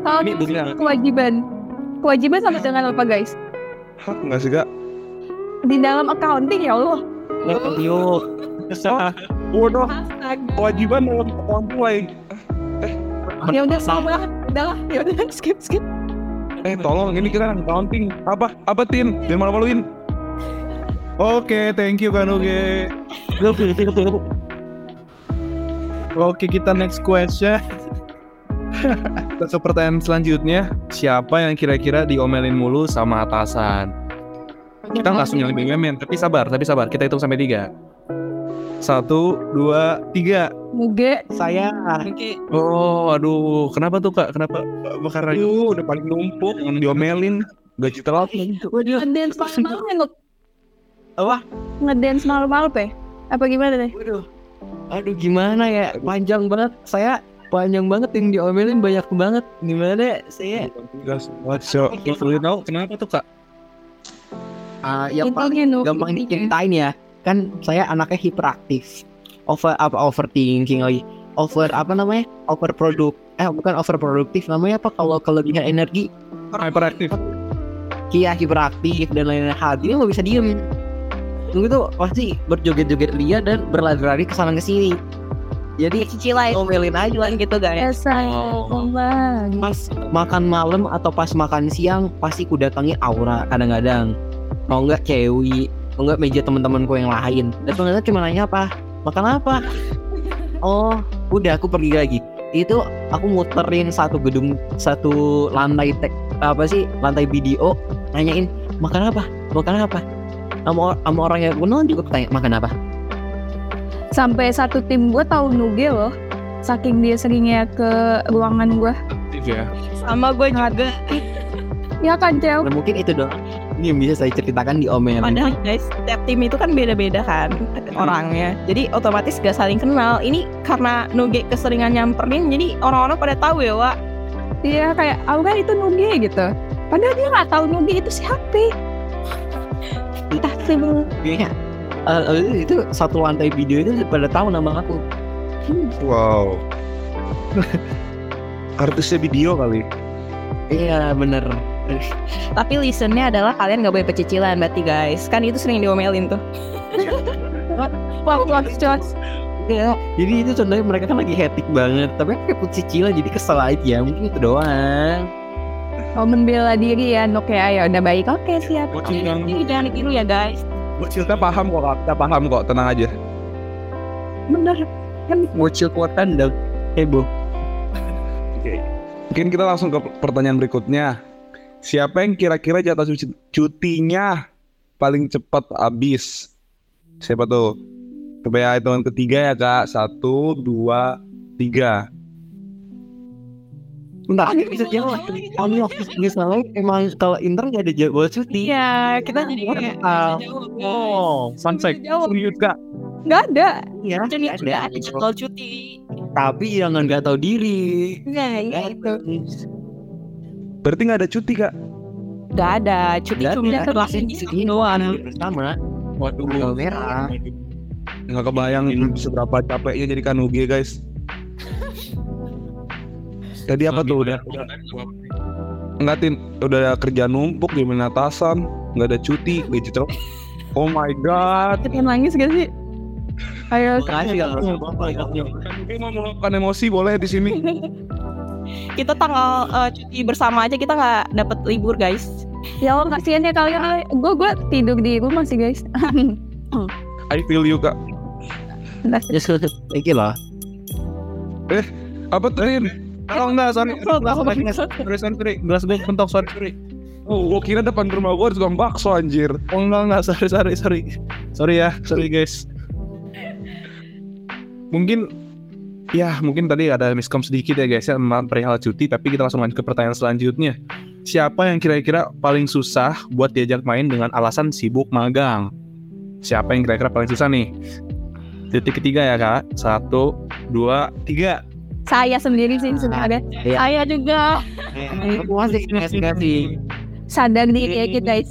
Soal kewajiban. Kewajiban sama dengan apa guys?
Hah, enggak sih kak?
Di dalam accounting ya Allah.
Yuk.
Waduh,
Astaga.
kewajiban dalam orang tua ya.
Ya udah sama. Udah lah, ya udah skip skip.
Eh tolong, ini kita accounting. Apa? Apa Tin? Jangan malu-maluin.
Oke, thank you Kanuge. Oke, kita next question. Ke pertanyaan selanjutnya. Siapa yang kira-kira diomelin mulu sama atasan? Kita nggak langsung nyalain BUMN, tapi sabar, tapi sabar. Kita hitung sampai tiga. Satu, dua, tiga.
Nuge.
Saya
Oke.
Oh, aduh, kenapa tuh kak? Kenapa? Apa Karena
Aduh, udah paling numpuk, yang diomelin. Gaji telat.
Waduh.
Ngedance malu-malu ya
Apa?
Ngedance malu-malu pe? Apa gimana deh?
Waduh. Aduh gimana ya? Panjang banget. Saya panjang banget yang diomelin banyak banget. Gimana saya?
Gas, so,
Lu tahu kenapa tuh kak?
Ah, yang paling
Intinya Nuge.
gampang
intinya.
diceritain ya kan saya anaknya hiperaktif. Over apa overthinking lagi over apa namanya? Overproduct eh bukan overproduktif namanya apa? Kalau kelebihan energi.
Hyperaktif.
kia hiperaktif dan lain-lain. Hal ini nggak bisa diem. Tunggu tuh pasti berjoget-joget lia dan berlari-lari ke sana ke sini. Jadi
Cicilan
omelin aja lah
gitu guys.
Esa lagi.
pas makan malam atau pas makan siang pasti ku datangi aura kadang-kadang mau nggak cewi mau nggak meja teman-temanku yang lain dan ternyata cuma nanya apa makan apa oh udah aku pergi lagi itu aku muterin satu gedung satu lantai tek apa sih lantai video nanyain makan apa makan apa sama, or- sama orang yang kenal juga tanya makan apa
Sampai satu tim gue tahu Nuge loh. Saking dia seringnya ke ruangan gue.
Aktif ya.
Sama gue juga.
Ya kan Cel?
Nah, mungkin itu dong ini yang bisa saya ceritakan di omelan
Padahal guys, setiap tim itu kan beda-beda kan orangnya. Jadi otomatis gak saling kenal. Ini karena Nuge keseringan nyamperin, jadi orang-orang pada tahu ya, Wak.
Iya kayak aku kan itu Nuge gitu. Padahal dia nggak tahu Nuge itu siapa. Entah sih Bang.
Eh, eh, itu satu lantai video itu pada tahu nama aku.
Wow. Artisnya video kali.
Iya bener.
Tapi listennya adalah kalian gak boleh pecicilan berarti guys. Kan itu sering diomelin tuh.
Wah, wah.
Iya. Jadi itu contohnya mereka kan lagi hektik banget. Tapi aku kayak cicilan jadi kesel aja. Mungkin itu doang.
Mau membela diri ya Nuk ya. Ya udah baik. Oke siap.
Bocil yang
Ini jangan ditiru ya guys.
bocilnya paham kok, kita paham kok, tenang aja.
Bener.
Bocil kuat kandang. Heboh.
Mungkin kita langsung ke pertanyaan berikutnya. Siapa yang kira-kira jatah cuci- cutinya paling cepat habis? Siapa tuh? Coba ya hitungan ketiga ya kak. Satu, dua, tiga.
Bentar, bisa jawab. Kami waktu misalnya emang kalau Inter nggak ada jadwal cuti.
Iya, kita jadi kayak
Ah,
Oh, fun fact.
Serius kak?
Nggak ada.
Iya,
Jadi
ada.
jadwal cuti.
Tapi jangan nggak tahu diri.
Nah, iya itu.
Berarti nggak ada cuti kak?
Nggak ada cuti
Nggak
cuma di sini doang.
Bersama.
Waduh.
Merah.
Nggak kebayang seberapa capeknya jadi kanuge guys. Tadi apa tuh udah? Nggak tin, udah kerja numpuk di atasan, nggak ada cuti, gaji telat. Oh my god.
Pengen nangis gak sih? Ayo.
Makasih kalau
mau meluapkan emosi boleh di sini.
Kita tanggal eh, cuti bersama aja kita nggak dapat libur guys.
Ya Allah kasihan ya kalian. Gue gue tidur di rumah sih guys.
I feel you kak.
Just iki lah.
Apa tuh?
Oh enggak, sorry. Sorry, sorry, sorry. Gelas gue mentok, sorry, sorry.
Oh, gua kira depan rumah gua ada tukang bakso anjir.
Oh enggak, enggak, sorry, sorry, sorry. Sorry ya, sorry guys. Mungkin ya mungkin tadi ada miskom sedikit ya guys ya perihal cuti tapi kita langsung lanjut ke pertanyaan selanjutnya siapa yang kira-kira paling susah buat diajak main dengan alasan sibuk magang siapa yang kira-kira paling susah nih titik ketiga ya kak satu dua tiga
Saya sendiri sih sebenarnya.
Iya.
Saya juga
Aku masih ngasih
sadar diri aja guys.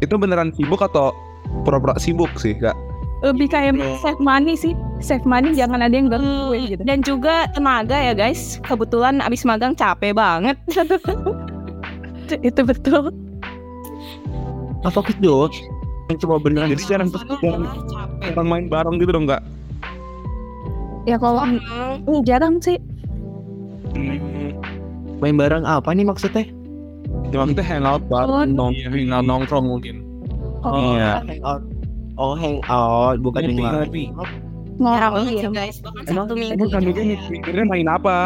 Itu beneran sibuk atau pura-pura sibuk sih kak?
Lebih kayak save money sih. Save money jangan ada yang gangguin gitu.
Dan juga tenaga ya guys. Kebetulan abis magang capek banget.
Itu betul.
Apa gitu? Yang cuma beneran
Jadi jarang jarang jarang main bareng gitu dong kak?
Ya kalau ini jarang sih.
main bareng apa nih maksudnya?
Ya maksudnya hangout bareng dong.
Iya, hangout nongkrong mungkin
Oh,
Iya.
Hangout. Oh hangout bukan
Ngopi,
yang
ngopi.
banget
gitu.
sih guys. Bahkan
Emang
satu minggu.
emang kan juga mikirnya main apa?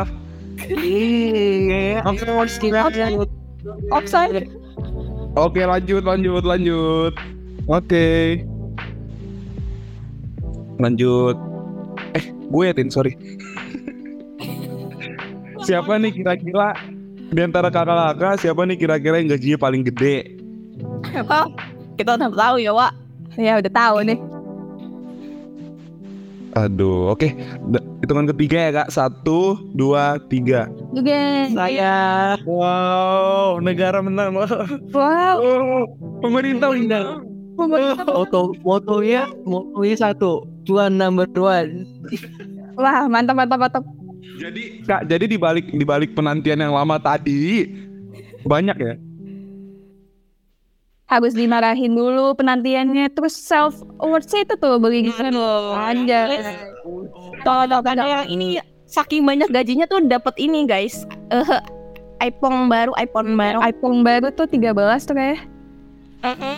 Iya.
Offside.
Oke lanjut lanjut lanjut.
oke
Lanjut. Eh, gue ya Tin, sorry. siapa nih kira-kira di antara kakak-kakak siapa nih kira-kira yang gajinya paling gede?
Apa? Kita udah tahu ya, Wak.
Ya udah tahu nih.
Aduh, oke. Da- Hitungan ketiga ya kak. Satu, dua, tiga.
Juga.
Saya
wow negara menang
Wow.
Oh, pemerintah menang.
moto motonya motonya satu tuan number one
Wah mantap mantap mantap.
Jadi kak, jadi di balik di balik penantian yang lama tadi banyak ya.
Harus dimarahin dulu penantiannya. Terus self awards itu tuh beli gitu. Anjay.
Kalau kadang yang ini saking banyak gajinya tuh dapat ini guys. Eh iPhone baru, iPhone baru.
iPhone baru tuh 13 tuh kayak.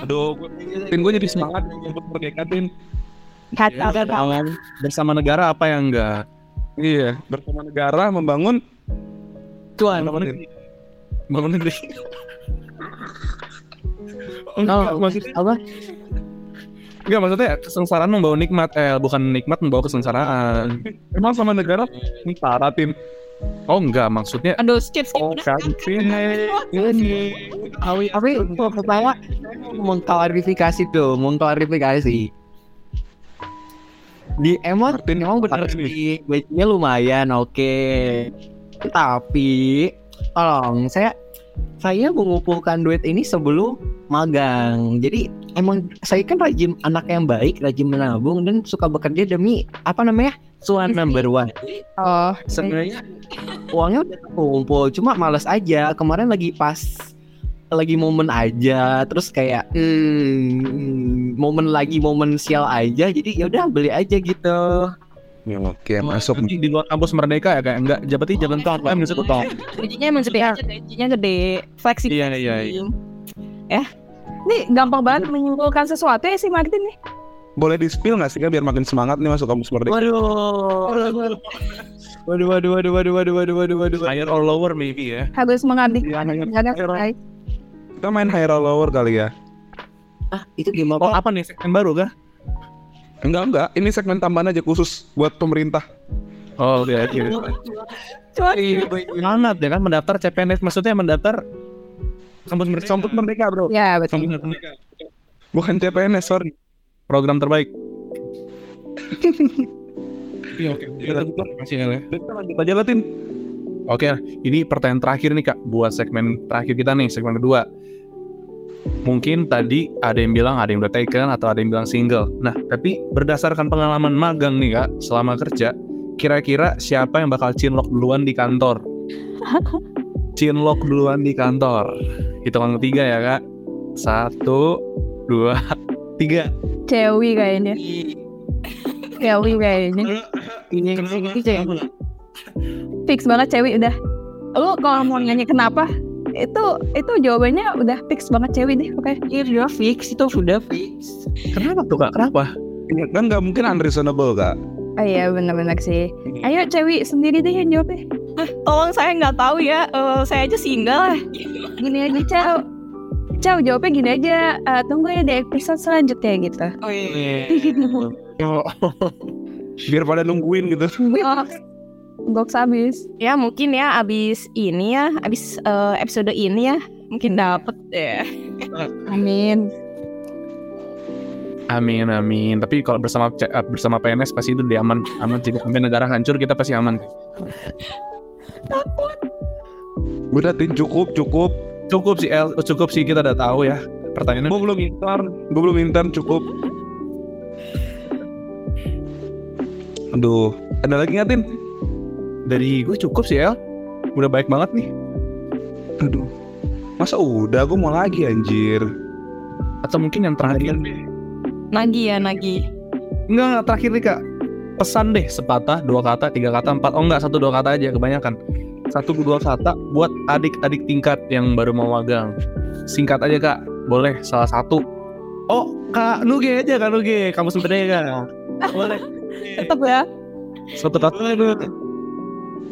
Aduh, gue, Tin, gue jadi semangat untuk merdeka Tin.
Kata
Tangan bersama negara apa yang enggak
Iya, bersama negara membangun
tuan
apa Tin?
bangun negeri
Oh,
maksudnya
apa?
Enggak maksudnya kesengsaraan membawa nikmat eh bukan nikmat membawa kesengsaraan.
Emang sama negara? Ntar, Tin.
oh enggak maksudnya
Aduh, skip skip.
Oh,
udah.
kan,
ini Awi tapi pertama mengklarifikasi tuh mengklarifikasi. Di emang
Martin,
emang benar sih. gajinya lumayan oke. Tapi tolong saya saya mengumpulkan duit ini sebelum magang. Jadi emang saya kan rajin anak yang baik rajin menabung dan suka bekerja demi apa namanya cuan number one.
Oh.
sebenarnya uangnya udah kumpul cuma males aja. Kemarin lagi pas lagi momen aja terus kayak hmm, momen lagi momen sial aja. Jadi ya udah beli aja gitu
Iya, Oke, masuk.
Di luar kampus Merdeka ya kayak enggak jabati iya, jalan tahun kan gitu aku.
Gajinya emang gede, gajinya gede, fleksibel.
Iya, iya, iya.
Eh, ini gampang banget iya. menyimpulkan sesuatu ya si Martin nih.
Boleh di spill nggak sih kan biar makin semangat nih masuk kampus Merdeka.
Waduh. Waduh, waduh, waduh, waduh, waduh, waduh, waduh, waduh.
Higher or lower maybe ya.
Harus mengabdi. Ya.
Kita main higher or lower kali ya.
Ah, itu game apa?
Oh,
apa
nih? Yang baru kah?
Enggak enggak, ini segmen tambahan aja khusus buat pemerintah.
oh iya iya
Cuma
Banget ya kan mendaftar CPNS maksudnya mendaftar kampus merdeka
Kampus merdeka bro.
ya betul.
kampus merdeka
Bukan CPNS, sorry.
program terbaik iya oke kita tutup masih ya
kita lanjut aja.
Oke, ini pertanyaan terakhir nih kak, buat segmen terakhir kita nih, segmen kedua. Mungkin tadi ada yang bilang ada yang udah taken atau ada yang bilang single. Nah, tapi berdasarkan pengalaman magang nih kak, selama kerja, kira-kira siapa yang bakal cinlok duluan di kantor? cinlok duluan di kantor. Hitungan ketiga ya kak. Satu, dua, tiga.
Cewi kayaknya. Cewi kayaknya.
ini ini cewek
Fix banget Cewi udah. Lu kalau mau nanya kenapa? Itu itu jawabannya udah fix banget cewek deh oke
Iya sudah fix. Itu sudah fix.
Kenapa tuh kak? Kenapa?
kan nggak mungkin unreasonable kak.
Oh iya benar-benar sih. Ayo cewek sendiri deh yang jawabnya.
Tolong saya nggak tahu ya, eh, saya aja single.
gini aja Cao Cao jawabnya gini aja. Eh, tunggu ya di episode selanjutnya gitu.
Oh iya.
biar pada nungguin gitu
Box habis
Ya mungkin ya abis ini ya, abis eh, episode ini ya, mungkin dapet ya.
amin
Amin amin. Tapi kalau bersama eh, bersama PNS pasti itu dia aman aman sih. Sampai negara hancur kita pasti aman.
udah tin cukup cukup
Cukup sih El, cukup sih kita udah tahu ya. Pertanyaannya
gue belum intern gue belum intern cukup aduh ada lagi nggak tin
dari gue cukup sih El. Udah baik banget nih.
aduh. Masa udah? Gue mau lagi anjir.
Atau mungkin yang terakhir?
Nagi ya nagi.
Enggak, enggak terakhir nih kak. Pesan deh sepatah, dua kata, tiga kata, empat. Oh enggak, satu dua kata aja kebanyakan. Satu dua kata buat adik-adik tingkat yang baru mau magang. Singkat aja kak, boleh salah satu. Oh kak Nuge aja kak Nuge, kamu sebenarnya kak. Boleh.
Tetap ya.
Satu kata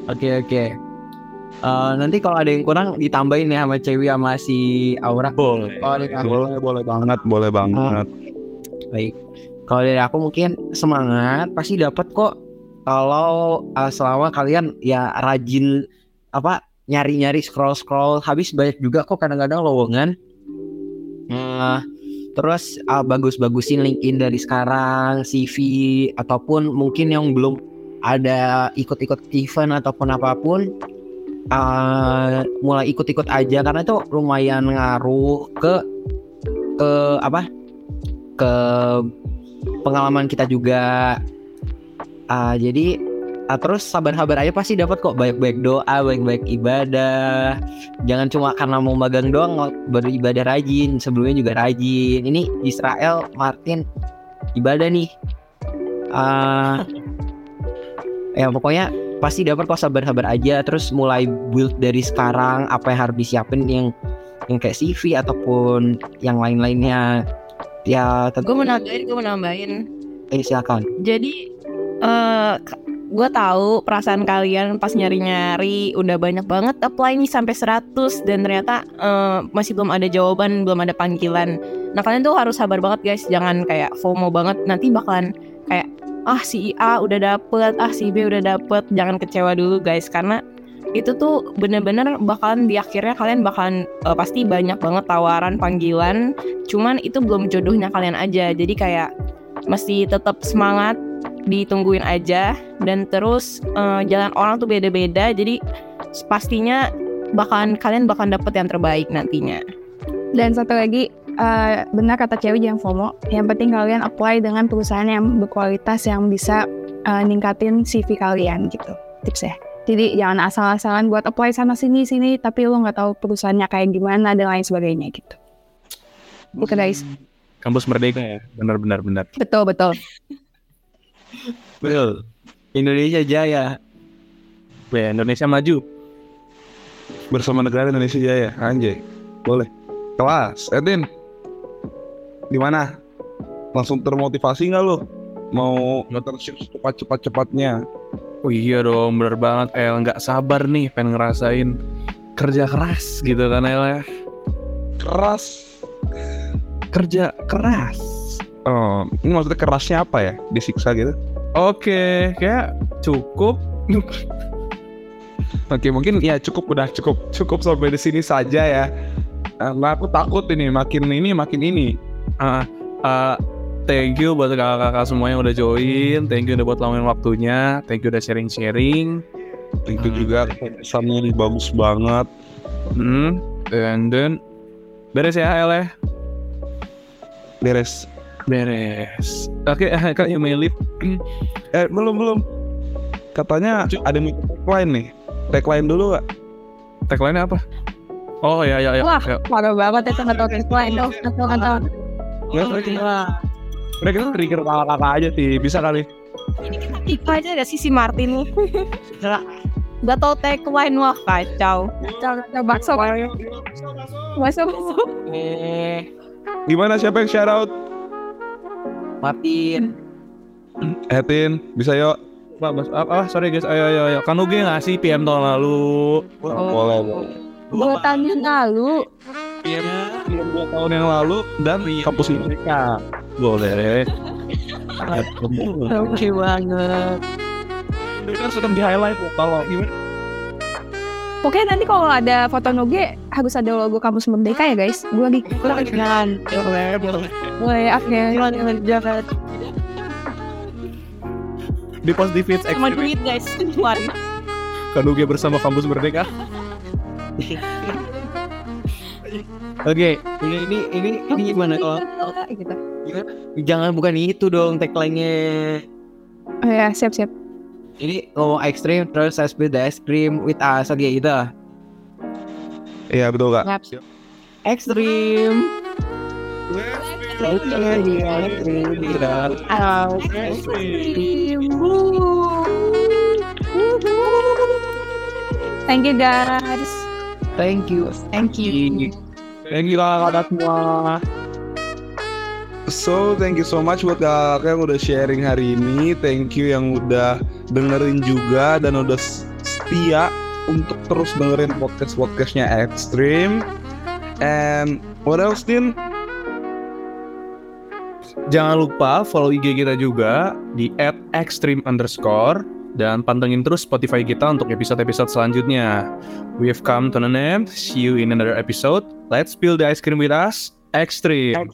Oke oke. Eh, nanti kalau ada yang kurang ditambahin ya sama cewek sama si Aura.
Boleh
dari aku,
boleh boleh banget boleh banget
baik. Kalau dari aku mungkin semangat pasti dapat kok. Kalau eh, selama kalian ya rajin apa nyari-nyari scroll-scroll habis banyak juga kok kadang-kadang lowongan. Nah, terus eh, bagus-bagusin LinkedIn dari sekarang, CV ataupun mungkin yang belum ada ikut-ikut event ataupun apa pun eh, mulai ikut-ikut aja. Karena itu lumayan ngaruh ke ke apa? Ke pengalaman kita juga. Ah, jadi ah, terus sabar-sabar aja pasti dapat kok. Baik-baik doa baik-baik ibadah. Jangan cuma karena mau magang doang beribadah rajin. Sebelumnya juga rajin. Ini Israel Martin ibadah nih. Ah, ya pokoknya pasti dapat kok sabar-sabar aja terus mulai build dari sekarang apa yang harus disiapin yang yang kayak CV ataupun yang lain-lainnya ya tentu
Gue mau nambahin, gue mau nambahin.
eh silakan
Jadi eh gue tahu perasaan kalian pas nyari-nyari udah banyak banget apply nih sampai 100 dan ternyata eh, masih belum ada jawaban, belum ada panggilan. Nah kalian tuh harus sabar banget guys, jangan kayak FOMO banget. Nanti bakalan kayak ah si A udah dapet, ah si B udah dapet. Jangan kecewa dulu guys karena itu tuh bener-bener bakalan di akhirnya kalian bakalan eh, pasti banyak banget tawaran panggilan. Cuman itu belum jodohnya kalian aja. Jadi kayak mesti tetap semangat ditungguin aja dan terus eh, jalan orang tuh beda-beda jadi pastinya bakalan kalian bakalan dapet yang terbaik nantinya
Dan satu lagi, eh, benar kata cewek jangan FOMO. Yang penting kalian apply dengan perusahaan yang berkualitas yang bisa eh, ningkatin CV kalian gitu. Tipsnya. Jadi jangan asal-asalan buat apply sana sini sini, tapi lo nggak tahu perusahaannya kayak gimana dan lain sebagainya gitu. Oke guys,
Kampus Merdeka ya? Benar-benar benar
betul betul.
betul. Indonesia Jaya.
Ya, Indonesia maju.
Bersama negara Indonesia Jaya. Anjay. Boleh. Kelas. Edin di mana langsung termotivasi nggak lo mau ngetership cepat cepat cepatnya
Oh iya dong bener banget El. Nggak sabar nih pengen ngerasain kerja keras gitu kan El ya?
Keras.
Kerja keras.
Oh ini maksudnya kerasnya apa ya? Disiksa gitu?
Oke kayak cukup.
Oke mungkin ya cukup udah cukup. Cukup sampai di sini saja ya. Karena aku takut ini makin ini makin ini.
Ah, ah, thank you buat kakak-kakak semua yang udah join. Thank you udah buat luangin waktunya. Thank you udah sharing-sharing.
Itu juga pesannya ini bagus banget.
Hmm, and then beres ya El ya.
Beres.
Beres. Oke, kak you may leave.
Eh belum belum. Katanya ada yang minta tagline nih. Tagline dulu gak?
Tagline apa? Oh ya ya ya.
Wah,
ya.
parah banget itu nggak tahu tagline dong, nggak tahu nggak tahu.
Mereka tuh trigger kakak-kakak aja sih. Bisa kali.
Ipa aja ada sisi Martin nih Gak tau tagline wah kacau.
Coba bakso. Bakso bakso.
Eh,
Gimana siapa yang shout out?
Martin.
Etin, bisa yuk.
Pak, mas, ah, ah, sorry guys, ayo ayo ayo. Kan Uge ngasih PM tahun lalu.
Boleh, boleh.
Dua tahun yang lalu.
PM dua tahun yang lalu dan kampus ini.
Mereka. Boleh.
Oke banget.
Ini kan sedang di highlight kalau gimana?
Pokoknya nanti kalau ada foto Noge harus ada logo kampus Merdeka ya guys. Gue lagi
Jangan. Boleh, boleh.
boleh oke.
Jangan, jangan.
Di post di feeds
Sama duit guys, keluar.
kan Uge bersama kampus Merdeka.
Oke, ini ini ini ini gimana kalau
Gitu.
jangan bukan itu dong tagline-nya.
Oh ya siap siap.
Ini ngomong ekstrim terus saya spill the ice cream with us oke gitu.
Iya betul kak.
Ekstrim.
Thank you guys.
Thank you.
Thank you.
Thank you kakak semua.
So thank you so much buat kakak yang udah sharing hari ini. Thank you yang udah dengerin juga dan udah setia untuk terus dengerin podcast podcastnya Extreme. And what else, Din?
Jangan lupa follow IG kita juga di @extreme underscore dan pantengin terus Spotify kita untuk episode-episode selanjutnya. We have come to an end. See you in another episode. Let's spill the ice cream with us. Extreme.